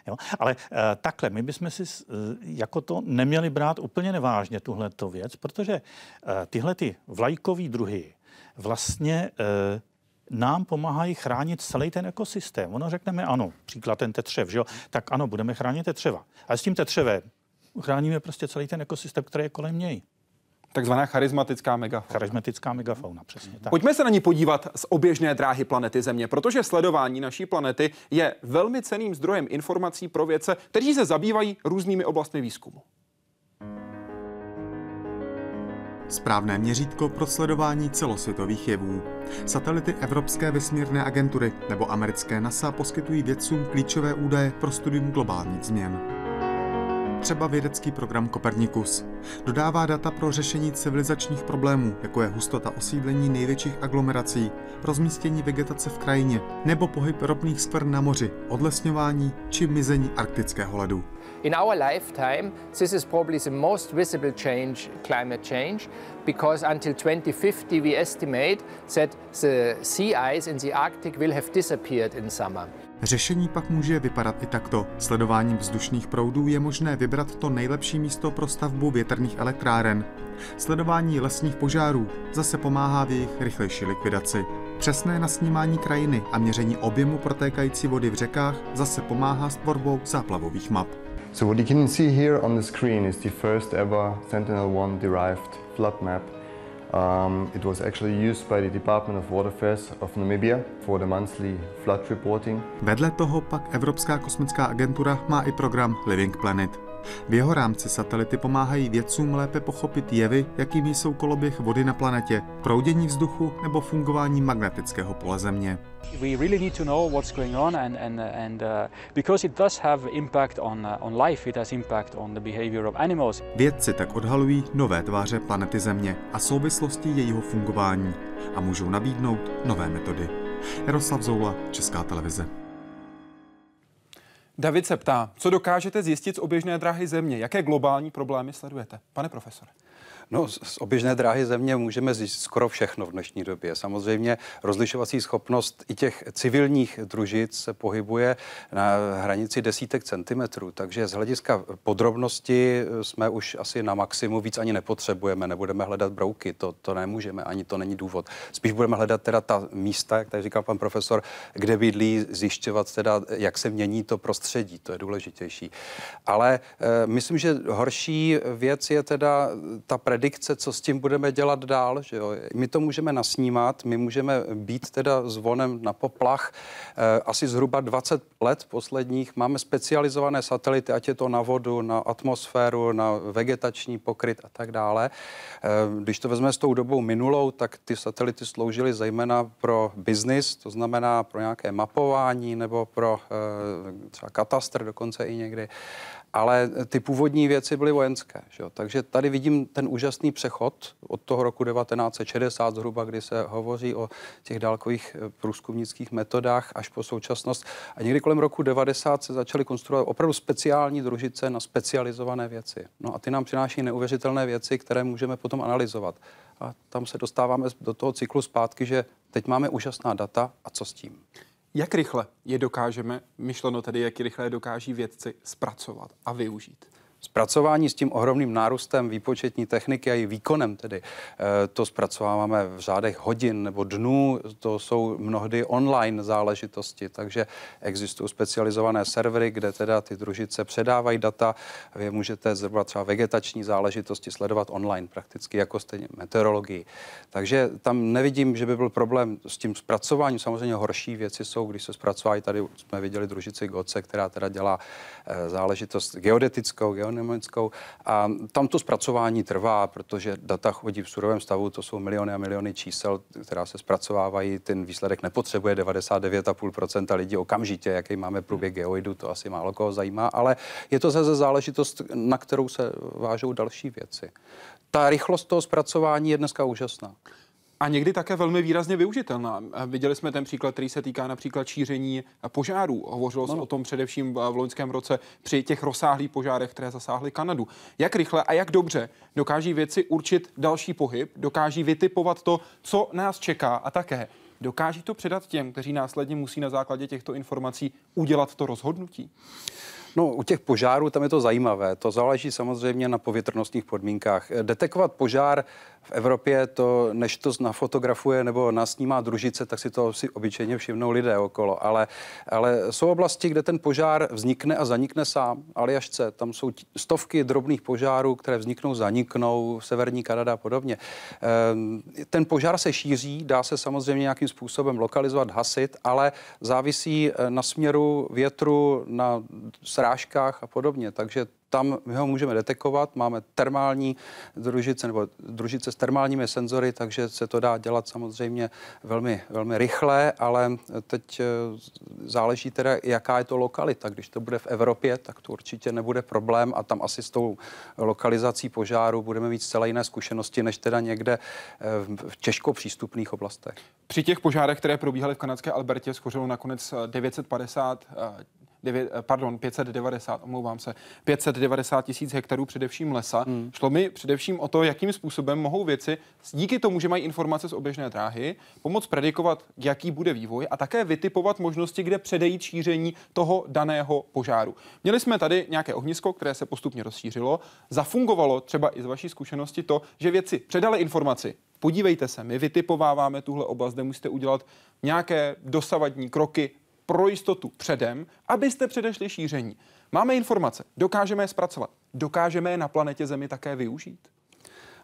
Jo? Ale uh, takhle, my bychom si uh, jako to neměli brát úplně nevážně, tuhle věc, protože uh, tyhle ty vlajkové druhy vlastně uh, nám pomáhají chránit celý ten ekosystém. Ono řekneme ano, příklad ten tetřev, že jo? tak ano, budeme chránit tetřeva. Ale s tím tetřevem chráníme prostě celý ten ekosystém, který je kolem něj. Takzvaná charismatická megafauna. Charismatická megafauna, přesně tak. Pojďme se na ní podívat z oběžné dráhy planety Země, protože sledování naší planety je velmi ceným zdrojem informací pro vědce, kteří se zabývají různými oblastmi výzkumu. Správné měřítko pro sledování celosvětových jevů. Satelity Evropské vesmírné agentury nebo americké NASA poskytují vědcům klíčové údaje pro studium globálních změn. Třeba vědecký program Kopernikus. Dodává data pro řešení civilizačních problémů, jako je hustota osídlení největších aglomerací, rozmístění vegetace v krajině nebo pohyb ropných skvrn na moři, odlesňování či mizení arktického ledu. In our lifetime, this is probably the most visible change, climate change, because until 2050 we estimate that the sea ice in the Arctic will have disappeared in summer. Řešení pak může vypadat i takto. Sledováním vzdušných proudů je možné vybrat to nejlepší místo pro stavbu větrných elektráren. Sledování lesních požárů zase pomáhá v jejich rychlejší likvidaci. Přesné nasnímání krajiny a měření objemu protékající vody v řekách zase pomáhá s tvorbou záplavových map. So what you can see here on the screen is the first ever Sentinel-1 derived flood map. Um, it was actually used by the Department of Water Affairs of Namibia for the monthly flood reporting. Vedle toho pak Evropská kosmická agentura má i program Living Planet. V jeho rámci satelity pomáhají vědcům lépe pochopit jevy, jakými jsou koloběh vody na planetě, proudění vzduchu nebo fungování magnetického pole Země. We really need to know what's going on and, and, and uh, because it does have impact on, uh, on life, it has impact on the behavior of animals. Vědci tak odhalují nové tváře planety Země a souvislosti jejího fungování a můžou nabídnout nové metody. Jaroslav Zoula, Česká televize. David se ptá, co dokážete zjistit z oběžné dráhy Země? Jaké globální problémy sledujete? Pane profesore. No, z oběžné dráhy země můžeme zjistit skoro všechno v dnešní době. Samozřejmě rozlišovací schopnost i těch civilních družic se pohybuje na hranici desítek centimetrů, takže z hlediska podrobnosti jsme už asi na maximu, víc ani nepotřebujeme, nebudeme hledat brouky, to, to nemůžeme, ani to není důvod. Spíš budeme hledat teda ta místa, jak tady říkal pan profesor, kde bydlí, zjišťovat teda, jak se mění to prostředí, to je důležitější. Ale e, myslím, že horší věc je teda ta predikce predikce, co s tím budeme dělat dál. Že jo? My to můžeme nasnímat, my můžeme být teda zvonem na poplach. E, asi zhruba 20 let posledních máme specializované satelity, ať je to na vodu, na atmosféru, na vegetační pokryt a tak dále. E, když to vezme s tou dobou minulou, tak ty satelity sloužily zejména pro biznis, to znamená pro nějaké mapování nebo pro e, třeba katastr dokonce i někdy ale ty původní věci byly vojenské. Že jo? Takže tady vidím ten úžasný přechod od toho roku 1960 zhruba, kdy se hovoří o těch dálkových eh, průzkumnických metodách až po současnost. A někdy kolem roku 90 se začaly konstruovat opravdu speciální družice na specializované věci. No a ty nám přináší neuvěřitelné věci, které můžeme potom analyzovat. A tam se dostáváme do toho cyklu zpátky, že teď máme úžasná data a co s tím? Jak rychle je dokážeme, myšleno tedy, jak rychle je dokáží vědci zpracovat a využít? Zpracování s tím ohromným nárůstem výpočetní techniky a i výkonem tedy, eh, to zpracováváme v řádech hodin nebo dnů, to jsou mnohdy online záležitosti, takže existují specializované servery, kde teda ty družice předávají data, vy můžete zhruba třeba vegetační záležitosti sledovat online prakticky jako stejně meteorologii. Takže tam nevidím, že by byl problém s tím zpracováním. Samozřejmě horší věci jsou, když se zpracovají, tady jsme viděli družici Goce, která teda dělá eh, záležitost geodetickou, geonemickou. A tam to zpracování trvá, protože data chodí v surovém stavu, to jsou miliony a miliony čísel, která se zpracovávají. Ten výsledek nepotřebuje 99,5% lidí okamžitě, jaký máme průběh geoidu, to asi málo koho zajímá, ale je to zase záležitost, na kterou se vážou další věci. Ta rychlost toho zpracování je dneska úžasná a někdy také velmi výrazně využitelná. Viděli jsme ten příklad, který se týká například šíření požárů. Hovořilo se o tom především v loňském roce při těch rozsáhlých požárech, které zasáhly Kanadu. Jak rychle a jak dobře dokáží věci určit další pohyb, dokáží vytipovat to, co nás čeká a také dokáží to předat těm, kteří následně musí na základě těchto informací udělat to rozhodnutí? No, u těch požárů tam je to zajímavé. To záleží samozřejmě na povětrnostních podmínkách. Detekovat požár v Evropě, to, než to nafotografuje nebo nasnímá družice, tak si to si obyčejně všimnou lidé okolo. Ale, ale jsou oblasti, kde ten požár vznikne a zanikne sám. Aljašce, tam jsou stovky drobných požárů, které vzniknou, zaniknou, severní Kanada a podobně. Ehm, ten požár se šíří, dá se samozřejmě nějakým způsobem lokalizovat, hasit, ale závisí eh, na směru větru, na srážkách a podobně. Takže tam my ho můžeme detekovat, máme termální družice nebo družice s termálními senzory, takže se to dá dělat samozřejmě velmi, velmi rychle, ale teď eh, záleží teda, jaká je to lokalita. Když to bude v Evropě, tak to určitě nebude problém a tam asi s tou lokalizací požáru budeme mít zcela jiné zkušenosti, než teda někde eh, v těžko přístupných oblastech. Při těch požárech, které probíhaly v kanadské Albertě, schořilo nakonec 950 9, eh, pardon, 590, omlouvám se, 590 tisíc hektarů především lesa. Hmm. Šlo mi především o to, jakým způsobem mohou věci, díky tomu, že mají informace z oběžné dráhy, pomoct predikovat, jaký bude vývoj a také vytipovat možnosti, kde předejít šíření toho daného požáru. Měli jsme tady nějaké ohnisko, které se postupně rozšířilo. Zafungovalo třeba i z vaší zkušenosti to, že věci předali informaci, podívejte se, my vytipováváme tuhle oblast, kde musíte udělat nějaké dosavadní kroky, pro jistotu předem, abyste předešli šíření. Máme informace, dokážeme je zpracovat, dokážeme je na planetě Zemi také využít.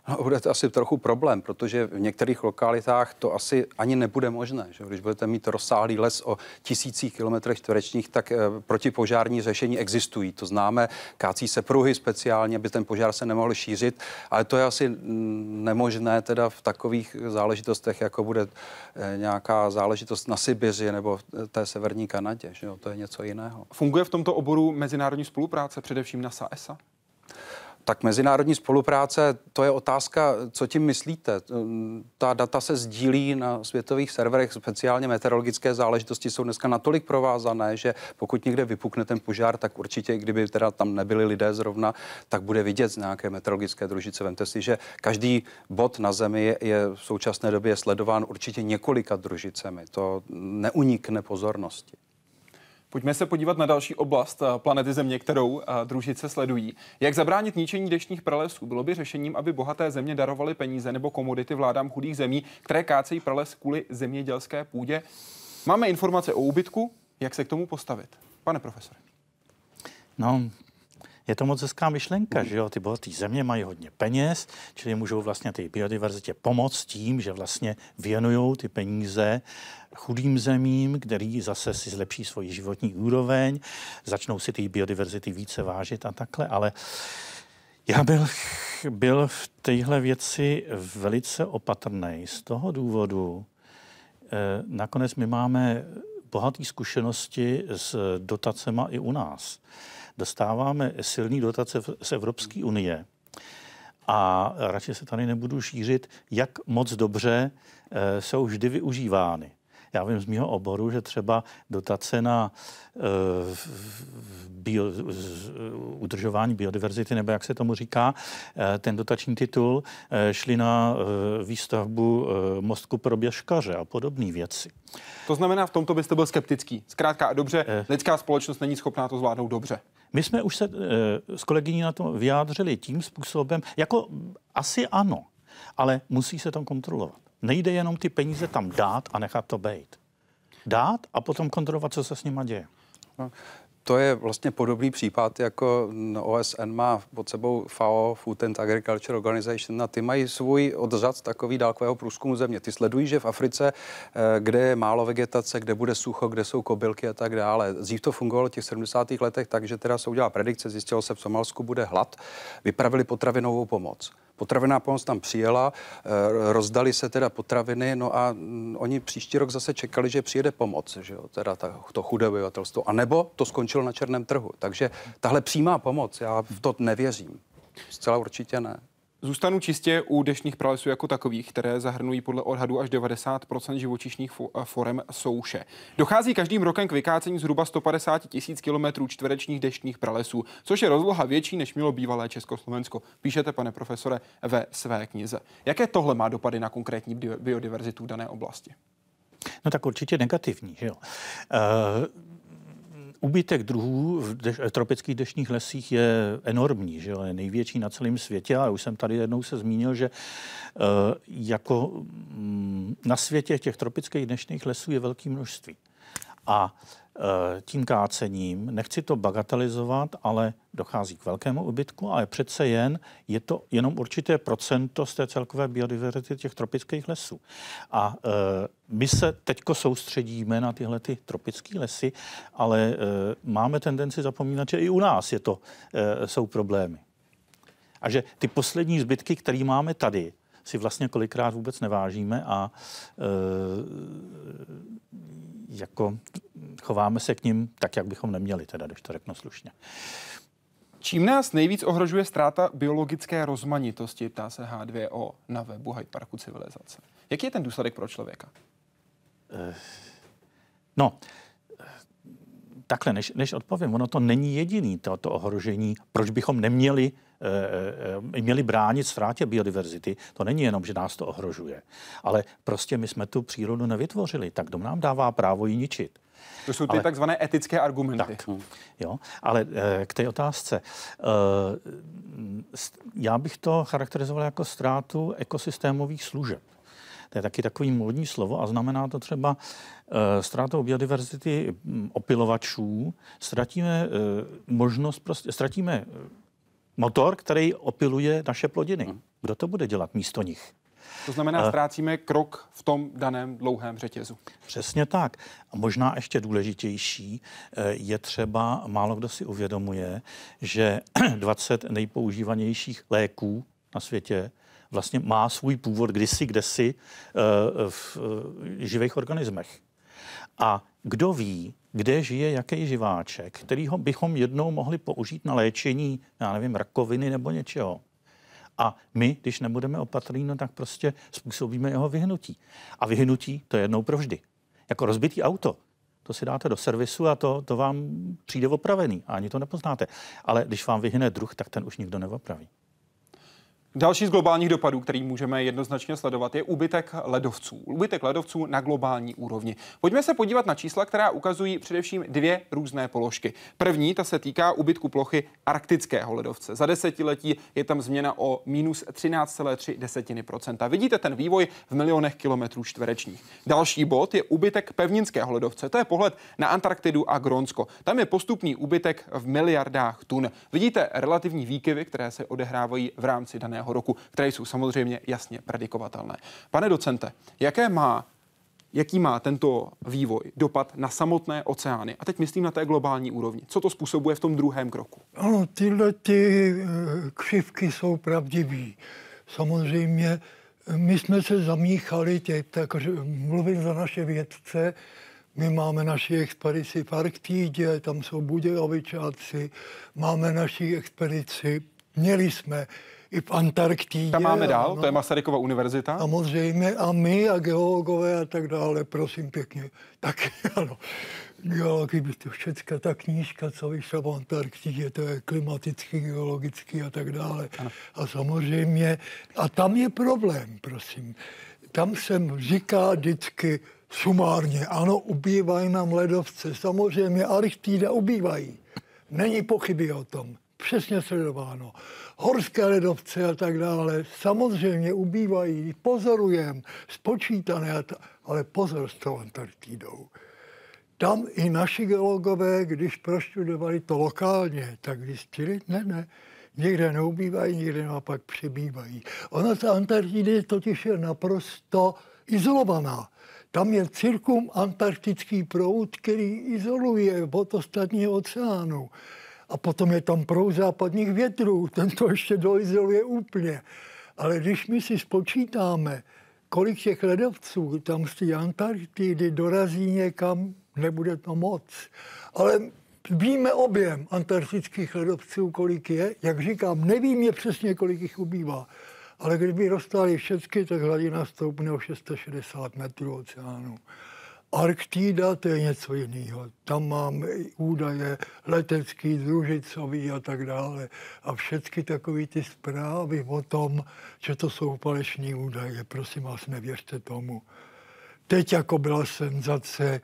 No, bude to asi trochu problém, protože v některých lokalitách to asi ani nebude možné. Že? Když budete mít rozsáhlý les o tisících kilometrech čtverečních, tak e, protipožární řešení existují. To známe, kácí se pruhy speciálně, aby ten požár se nemohl šířit, ale to je asi nemožné teda v takových záležitostech, jako bude e, nějaká záležitost na Sibiři nebo v té severní Kanadě. Že? To je něco jiného. Funguje v tomto oboru mezinárodní spolupráce, především NASA ESA? Tak mezinárodní spolupráce, to je otázka, co tím myslíte. Ta data se sdílí na světových serverech, speciálně meteorologické záležitosti jsou dneska natolik provázané, že pokud někde vypukne ten požár, tak určitě, kdyby teda tam nebyli lidé zrovna, tak bude vidět z nějaké meteorologické družice. Vemte si, že každý bod na Zemi je, je v současné době sledován určitě několika družicemi. To neunikne pozornosti. Pojďme se podívat na další oblast eh, planety Země, kterou eh, družice sledují. Jak zabránit ničení deštních pralesů? Bylo by řešením, aby bohaté země darovaly peníze nebo komodity vládám chudých zemí, které kácejí prales kvůli zemědělské půdě? Máme informace o úbytku, jak se k tomu postavit? Pane profesore. No, je to moc hezká myšlenka, že jo, ty bohaté země mají hodně peněz, čili můžou vlastně ty biodiverzitě pomoct tím, že vlastně věnují ty peníze chudým zemím, který zase si zlepší svoji životní úroveň, začnou si ty biodiverzity více vážit a takhle, ale já byl, byl v téhle věci velice opatrný z toho důvodu, eh, nakonec my máme bohaté zkušenosti s dotacema i u nás dostáváme silný dotace z Evropské unie a radši se tady nebudu šířit, jak moc dobře eh, jsou vždy využívány. já vím z mého oboru, že třeba dotace na uh, bio, z, udržování biodiverzity, nebo jak se tomu říká, uh, ten dotační titul, uh, šli na uh, výstavbu uh, mostku pro běžkaře a podobné věci. To znamená, v tomto byste byl skeptický. Zkrátka a dobře, lidská společnost není schopná to zvládnout dobře. My jsme už se e, s kolegyní na to vyjádřili tím způsobem, jako asi ano, ale musí se to kontrolovat. Nejde jenom ty peníze tam dát a nechat to být. Dát a potom kontrolovat, co se s nima děje. No, to je vlastně podobný případ, jako OSN má pod sebou FAO, Food and Agriculture Organization, a ty mají svůj odřad takový dálkového průzkumu země. Ty sledují, že v Africe, eh, kde je málo vegetace, kde bude sucho, kde jsou kobylky a tak dále. Dřív to fungovalo v těch 70. letech tak, že teda se udělala predikce, zjistilo se, v Somálsku bude hlad, vypravili potravinovou pomoc. Potraviná pomoc tam přijela, eh, rozdali se teda potraviny, no a mm, oni příští rok zase čekali, že přijede pomoc, že jo, teda ta, to chudé obyvatelstvo. A nebo to skončilo na černém trhu. Takže tahle přímá pomoc, já v to nevěřím. Zcela určitě ne. Zůstanu čistě u dešních pralesů jako takových, které zahrnují podle odhadu až 90% živočišných forem souše. Dochází každým rokem k vykácení zhruba 150 tisíc kilometrů čtverečních deštních pralesů, což je rozloha větší než mělo bývalé Československo. Píšete, pane profesore, ve své knize. Jaké tohle má dopady na konkrétní biodiverzitu v dané oblasti? No tak určitě negativní. Že jo? Uh Úbytek druhů v deš, tropických dešních lesích je enormní, že jo? je největší na celém světě a už jsem tady jednou se zmínil, že uh, jako um, na světě těch tropických dešních lesů je velké množství. A Eh, tím kácením. Nechci to bagatelizovat, ale dochází k velkému ubytku, ale přece jen je to jenom určité procento z té celkové biodiverzity těch tropických lesů. A e, my se teďko soustředíme na tyhle ty tropické lesy, ale e, máme tendenci zapomínat, že i u nás je to, jsou problémy. A že ty poslední zbytky, které máme tady, si vlastně kolikrát vůbec nevážíme a jako chováme se k ním tak, jak bychom neměli, teda, když to řeknu slušně. Čím nás nejvíc ohrožuje ztráta biologické rozmanitosti, ptá se H2O na webu Hyde Parku civilizace. Jaký je ten důsledek pro člověka? Eh, no, takhle, než, než odpovím, ono to není jediný to, to ohrožení, proč bychom neměli měli bránit ztrátě biodiverzity. To není jenom, že nás to ohrožuje, ale prostě my jsme tu přírodu nevytvořili, tak kdo nám dává právo ji ničit. To jsou ty ale, takzvané etické argumenty. Tak, jo, ale k té otázce. Já bych to charakterizoval jako ztrátu ekosystémových služeb. To je taky takový módní slovo a znamená to třeba ztrátou biodiverzity hm, opilovačů, ztratíme možnost, prostě, ztratíme eh, motor, který opiluje naše plodiny. Hmm. Kdo to bude dělat místo nich? To znamená, ztrácíme krok v tom daném dlouhém řetězu. Přesně tak. A možná ještě důležitější je třeba, málo kdo si uvědomuje, že 20 nejpoužívanějších léků na světě vlastně má svůj původ kdysi, kdesi eh, v eh, živých organismech. A kdo ví, kde žije jaký živáček, kterýho bychom jednou mohli použít na léčení, já nevím, rakoviny nebo něčeho. A my, když nebudeme opatrní, no tak prostě způsobíme jeho vyhnutí. A vyhnutí to je jednou provždy. Jako rozbitý auto. To si dáte do servisu a to, to vám přijde opravený. A ani to nepoznáte. Ale když vám vyhne druh, tak ten už nikdo neopraví. Další z globálních dopadů, který můžeme jednoznačně sledovat, je úbytek ledovců. Úbytek ledovců na globální úrovni. Pojďme se podívat na čísla, která ukazují především dvě různé položky. První, ta se týká úbytku plochy arktického ledovce. Za desetiletí je tam změna o minus 13,3% Vidíte ten vývoj v milionech kilometrů čtverečních. Další bod je úbytek pevninského ledovce. To je pohled na Antarktidu a Grónsko. Tam je postupný úbytek v miliardách tun. Vidíte relativní výkyvy, které se odehrávají v rámci daného daného roku, které jsou samozřejmě jasně predikovatelné. Pane docente, jaké má jaký má tento vývoj dopad na samotné oceány? A teď myslím na té globální úrovni. Co to způsobuje v tom druhém kroku? Ano, tyhle ty eh, křivky jsou pravdivý. Samozřejmě eh, my jsme se zamíchali, tě, tak mluvím za naše vědce, my máme naši expedici v Arktidě, tam jsou Budějovičáci, máme naši expedici, měli jsme i v Antarktidě. Tam máme dál, ano. to je Masarykova univerzita. Samozřejmě a my a geologové a tak dále, prosím pěkně. Tak ano, geologi, to všechna ta knížka, co vyšla v Antarktidě, to je klimatický, geologický a tak dále. Ano. A samozřejmě, a tam je problém, prosím. Tam jsem říká vždycky sumárně, ano, ubývají nám ledovce, samozřejmě Arktida ubývají. Není pochyby o tom. Přesně sledováno. Horské ledovce a tak dále samozřejmě ubývají, pozorujeme, spočítané, ale pozor s tou Antarktidou. Tam i naši geologové, když prostudovali to lokálně, tak zjistili, ne, ne, někde neubývají, někde naopak přibývají. Ona ta Antarktida totiž je naprosto izolovaná. Tam je cirkum antarktický proud, který izoluje od ostatního oceánu. A potom je tam proud západních větrů, ten to ještě doizoluje úplně. Ale když my si spočítáme, kolik těch ledovců tam z té Antarktidy dorazí někam, nebude to moc. Ale víme objem antarktických ledovců, kolik je. Jak říkám, nevím je přesně, kolik jich ubývá. Ale kdyby dostali všechny, tak hladina stoupne o 660 metrů oceánu. Arktida to je něco jiného. Tam máme údaje letecký, družicový a tak dále. A všechny takové ty zprávy o tom, že to jsou falešní údaje, prosím vás, nevěřte tomu. Teď jako byla senzace,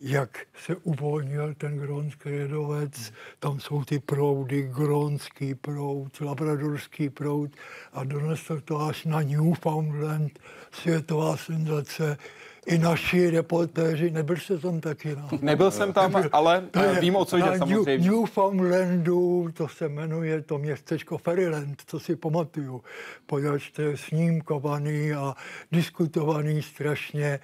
jak se uvolnil ten grónský ledovec. Tam jsou ty proudy, grónský proud, labradorský proud a donesl to až na Newfoundland, světová senzace. I naši reportéři, nebyl jste tam taky? No. Nebyl jsem tam, nebyl, ale je, vím, o co jde samozřejmě. Newfoundlandu, to se jmenuje to městečko Fairyland, to si pamatuju. Poněvadž to je snímkovaný a diskutovaný strašně.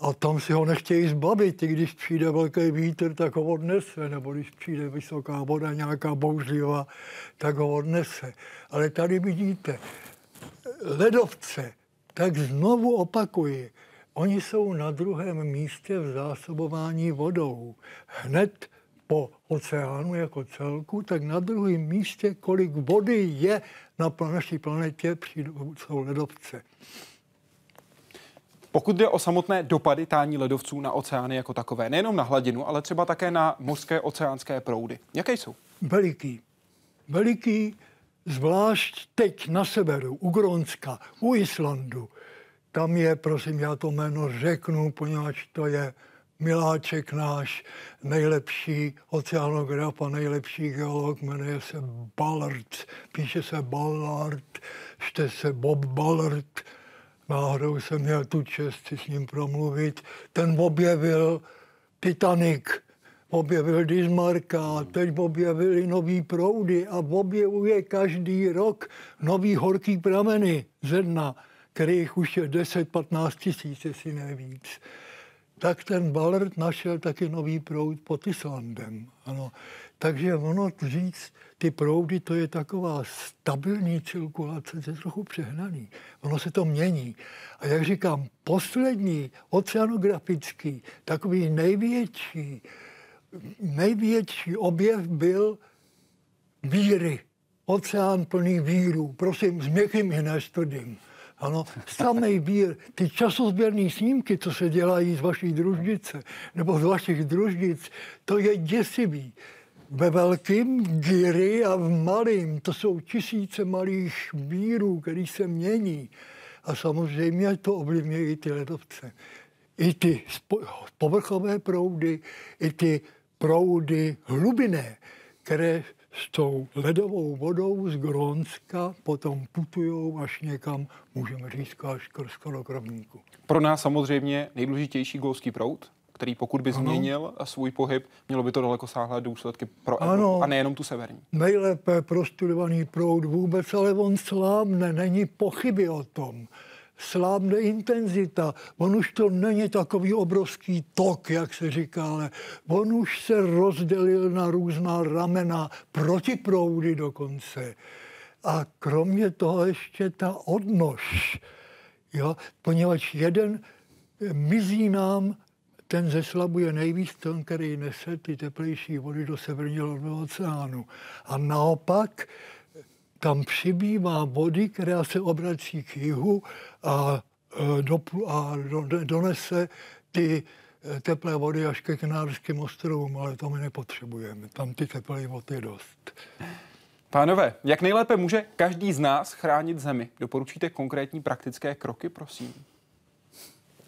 A tam si ho nechtějí zbavit. I když přijde velký vítr, tak ho odnese. Nebo když přijde vysoká voda, nějaká bouřlivá, tak ho odnese. Ale tady vidíte, ledovce, tak znovu opakuji, oni jsou na druhém místě v zásobování vodou. Hned po oceánu jako celku, tak na druhém místě, kolik vody je na naší planetě, jsou ledovce. Pokud jde o samotné dopady tání ledovců na oceány jako takové, nejenom na hladinu, ale třeba také na mořské oceánské proudy, jaké jsou? Veliký. Veliký, zvlášť teď na severu, u Grónska, u Islandu. Tam je, prosím, já to jméno řeknu, poněvadž to je Miláček náš, nejlepší oceanograf a nejlepší geolog, jmenuje se Ballard, píše se Ballard, čte se Bob Ballard, náhodou jsem měl tu čest si s ním promluvit. Ten objevil Titanic, objevil Dismarka, teď objevili nový proudy a objevuje každý rok nový horký prameny ze dna, kterých už je 10-15 tisíc, jestli ne víc. Tak ten Ballard našel taky nový proud pod Islandem. Ano. Takže ono říct, ty proudy, to je taková stabilní cirkulace, je trochu přehnaný. Ono se to mění. A jak říkám, poslední oceanografický, takový největší, největší objev byl víry. Oceán plný víru. Prosím, s měkkým i nestvrdým. Ano, samý vír, ty časozběrné snímky, co se dělají z vaší druždice, nebo z vašich druždic, to je děsivý ve velkým díry a v malým. To jsou tisíce malých vírů, který se mění. A samozřejmě to ovlivňuje i ty ledovce. I ty povrchové proudy, i ty proudy hlubiné, které s tou ledovou vodou z Grónska potom putují až někam, můžeme říct, až k rovníku. Pro nás samozřejmě nejdůležitější golský proud, který pokud by ano. změnil svůj pohyb, mělo by to daleko sáhlé důsledky pro Evropu ano. a nejenom tu severní. Nejlépe prostudovaný proud vůbec, ale on slábne, není pochyby o tom. Slábne intenzita. On už to není takový obrovský tok, jak se říká, ale on už se rozdělil na různá ramena, protiproudy dokonce. A kromě toho ještě ta odnož, jo, poněvadž jeden mizí nám ten zeslabuje nejvíc ten, který nese ty teplejší vody do severního oceánu. A naopak tam přibývá vody, která se obrací k jihu a, e, do, a do, donese ty e, teplé vody až ke Kanárským ostrovům, ale to my nepotřebujeme. Tam ty teplé vody je dost. Pánové, jak nejlépe může každý z nás chránit zemi? Doporučíte konkrétní praktické kroky, prosím?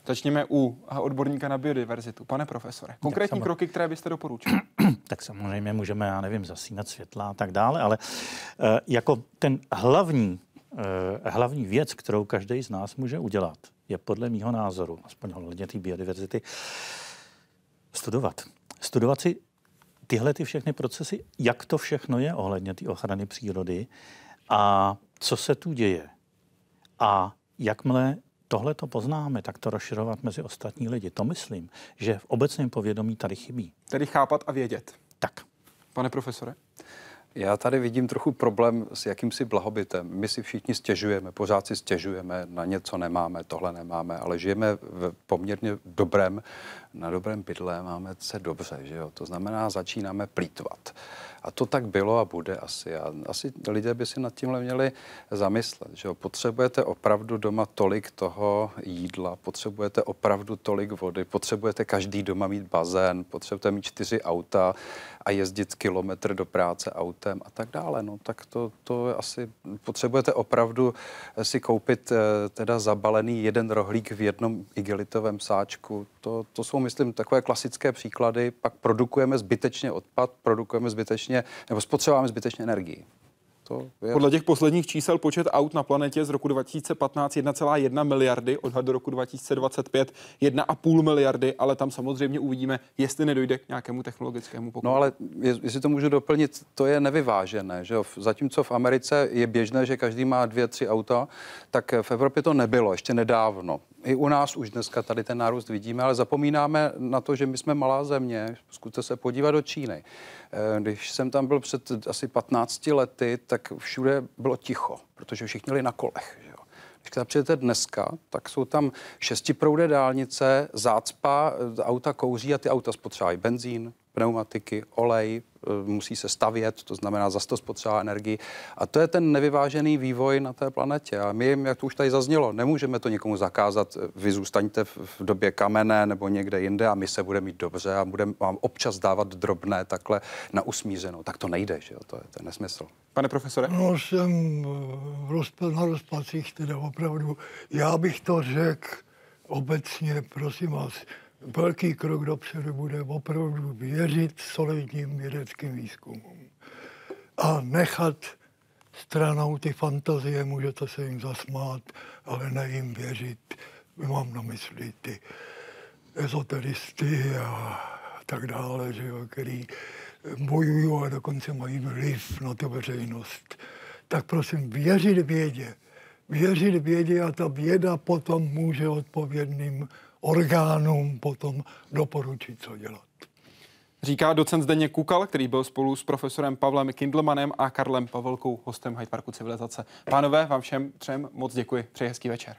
Začněme u odborníka na biodiverzitu. Pane profesore, konkrétní kroky, které byste doporučil? tak samozřejmě můžeme, já nevím, zasínat světla a tak dále, ale uh, jako ten hlavní, uh, hlavní věc, kterou každý z nás může udělat, je podle mého názoru, aspoň ohledně té biodiverzity, studovat. Studovat si tyhle ty všechny procesy, jak to všechno je ohledně té ochrany přírody a co se tu děje. A jakmile tohle to poznáme, tak to rozširovat mezi ostatní lidi. To myslím, že v obecném povědomí tady chybí. Tedy chápat a vědět. Tak. Pane profesore? Já tady vidím trochu problém s jakýmsi blahobytem. My si všichni stěžujeme, pořád si stěžujeme, na něco nemáme, tohle nemáme, ale žijeme v poměrně dobrém, na dobrém bydle, máme se dobře, že jo? To znamená, začínáme plítvat. A to tak bylo a bude asi. A asi lidé by si nad tímhle měli zamyslet, že jo? potřebujete opravdu doma tolik toho jídla, potřebujete opravdu tolik vody, potřebujete každý doma mít bazén, potřebujete mít čtyři auta a jezdit kilometr do práce autem a tak dále. No tak to, to asi potřebujete opravdu si koupit eh, teda zabalený jeden rohlík v jednom igelitovém sáčku. To, to jsou, myslím, takové klasické příklady. Pak produkujeme zbytečně odpad, produkujeme zbytečně, nebo spotřebováme zbytečně energii. To je... Podle těch posledních čísel počet aut na planetě z roku 2015 1,1 miliardy, odhad do roku 2025 1,5 miliardy, ale tam samozřejmě uvidíme, jestli nedojde k nějakému technologickému pokroku. No ale jestli to můžu doplnit, to je nevyvážené. Že jo? Zatímco v Americe je běžné, že každý má dvě, tři auta, tak v Evropě to nebylo ještě nedávno i u nás už dneska tady ten nárůst vidíme, ale zapomínáme na to, že my jsme malá země. Zkuste se podívat do Číny. Eh, když jsem tam byl před asi 15 lety, tak všude bylo ticho, protože všichni jeli na kolech. Že jo. Když tam přijete dneska, tak jsou tam šestiproudé dálnice, zácpa, eh, auta kouří a ty auta spotřebují benzín, pneumatiky, olej, e, musí se stavět, to znamená zase to spotřeba energii. A to je ten nevyvážený vývoj na té planetě. A my, jak to už tady zaznělo, nemůžeme to někomu zakázat, vy zůstaňte v, době kamenné nebo někde jinde a my se budeme mít dobře a budeme vám občas dávat drobné takhle na usmířenou. Tak to nejde, že jo? To je, to je nesmysl. Pane profesore? No, jsem v rozpad, na rozpacích teda opravdu. Já bych to řekl obecně, prosím vás, velký krok dopředu bude opravdu věřit solidním vědeckým výzkumům a nechat stranou ty fantazie, můžete se jim zasmát, ale ne jim věřit. Mám na mysli ty ezoteristy a tak dále, že jo, který bojují a dokonce mají vliv na tu veřejnost. Tak prosím, věřit vědě. Věřit vědě a ta věda potom může odpovědným orgánům potom doporučit, co dělat. Říká docent Zdeněk Kukal, který byl spolu s profesorem Pavlem Kindlemanem a Karlem Pavelkou hostem Hyde Parku Civilizace. Pánové, vám všem třem moc děkuji. Přeji hezký večer.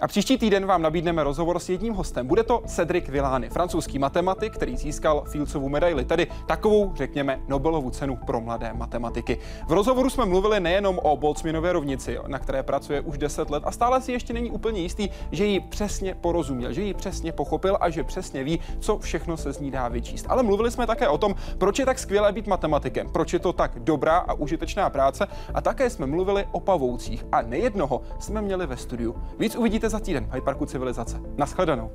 A příští týden vám nabídneme rozhovor s jedním hostem. Bude to Cedric Villani, francouzský matematik, který získal Fieldsovu medaili, tedy takovou, řekněme, Nobelovu cenu pro mladé matematiky. V rozhovoru jsme mluvili nejenom o Boltzmannově rovnici, na které pracuje už 10 let a stále si ještě není úplně jistý, že ji přesně porozuměl, že ji přesně pochopil a že přesně ví, co všechno se z ní dá vyčíst. Ale mluvili jsme také o tom, proč je tak skvělé být matematikem, proč je to tak dobrá a užitečná práce a také jsme mluvili o pavoucích a nejednoho jsme měli ve studiu. Víc uvidíte za týden v Hyde Parku Civilizace. Naschledanou.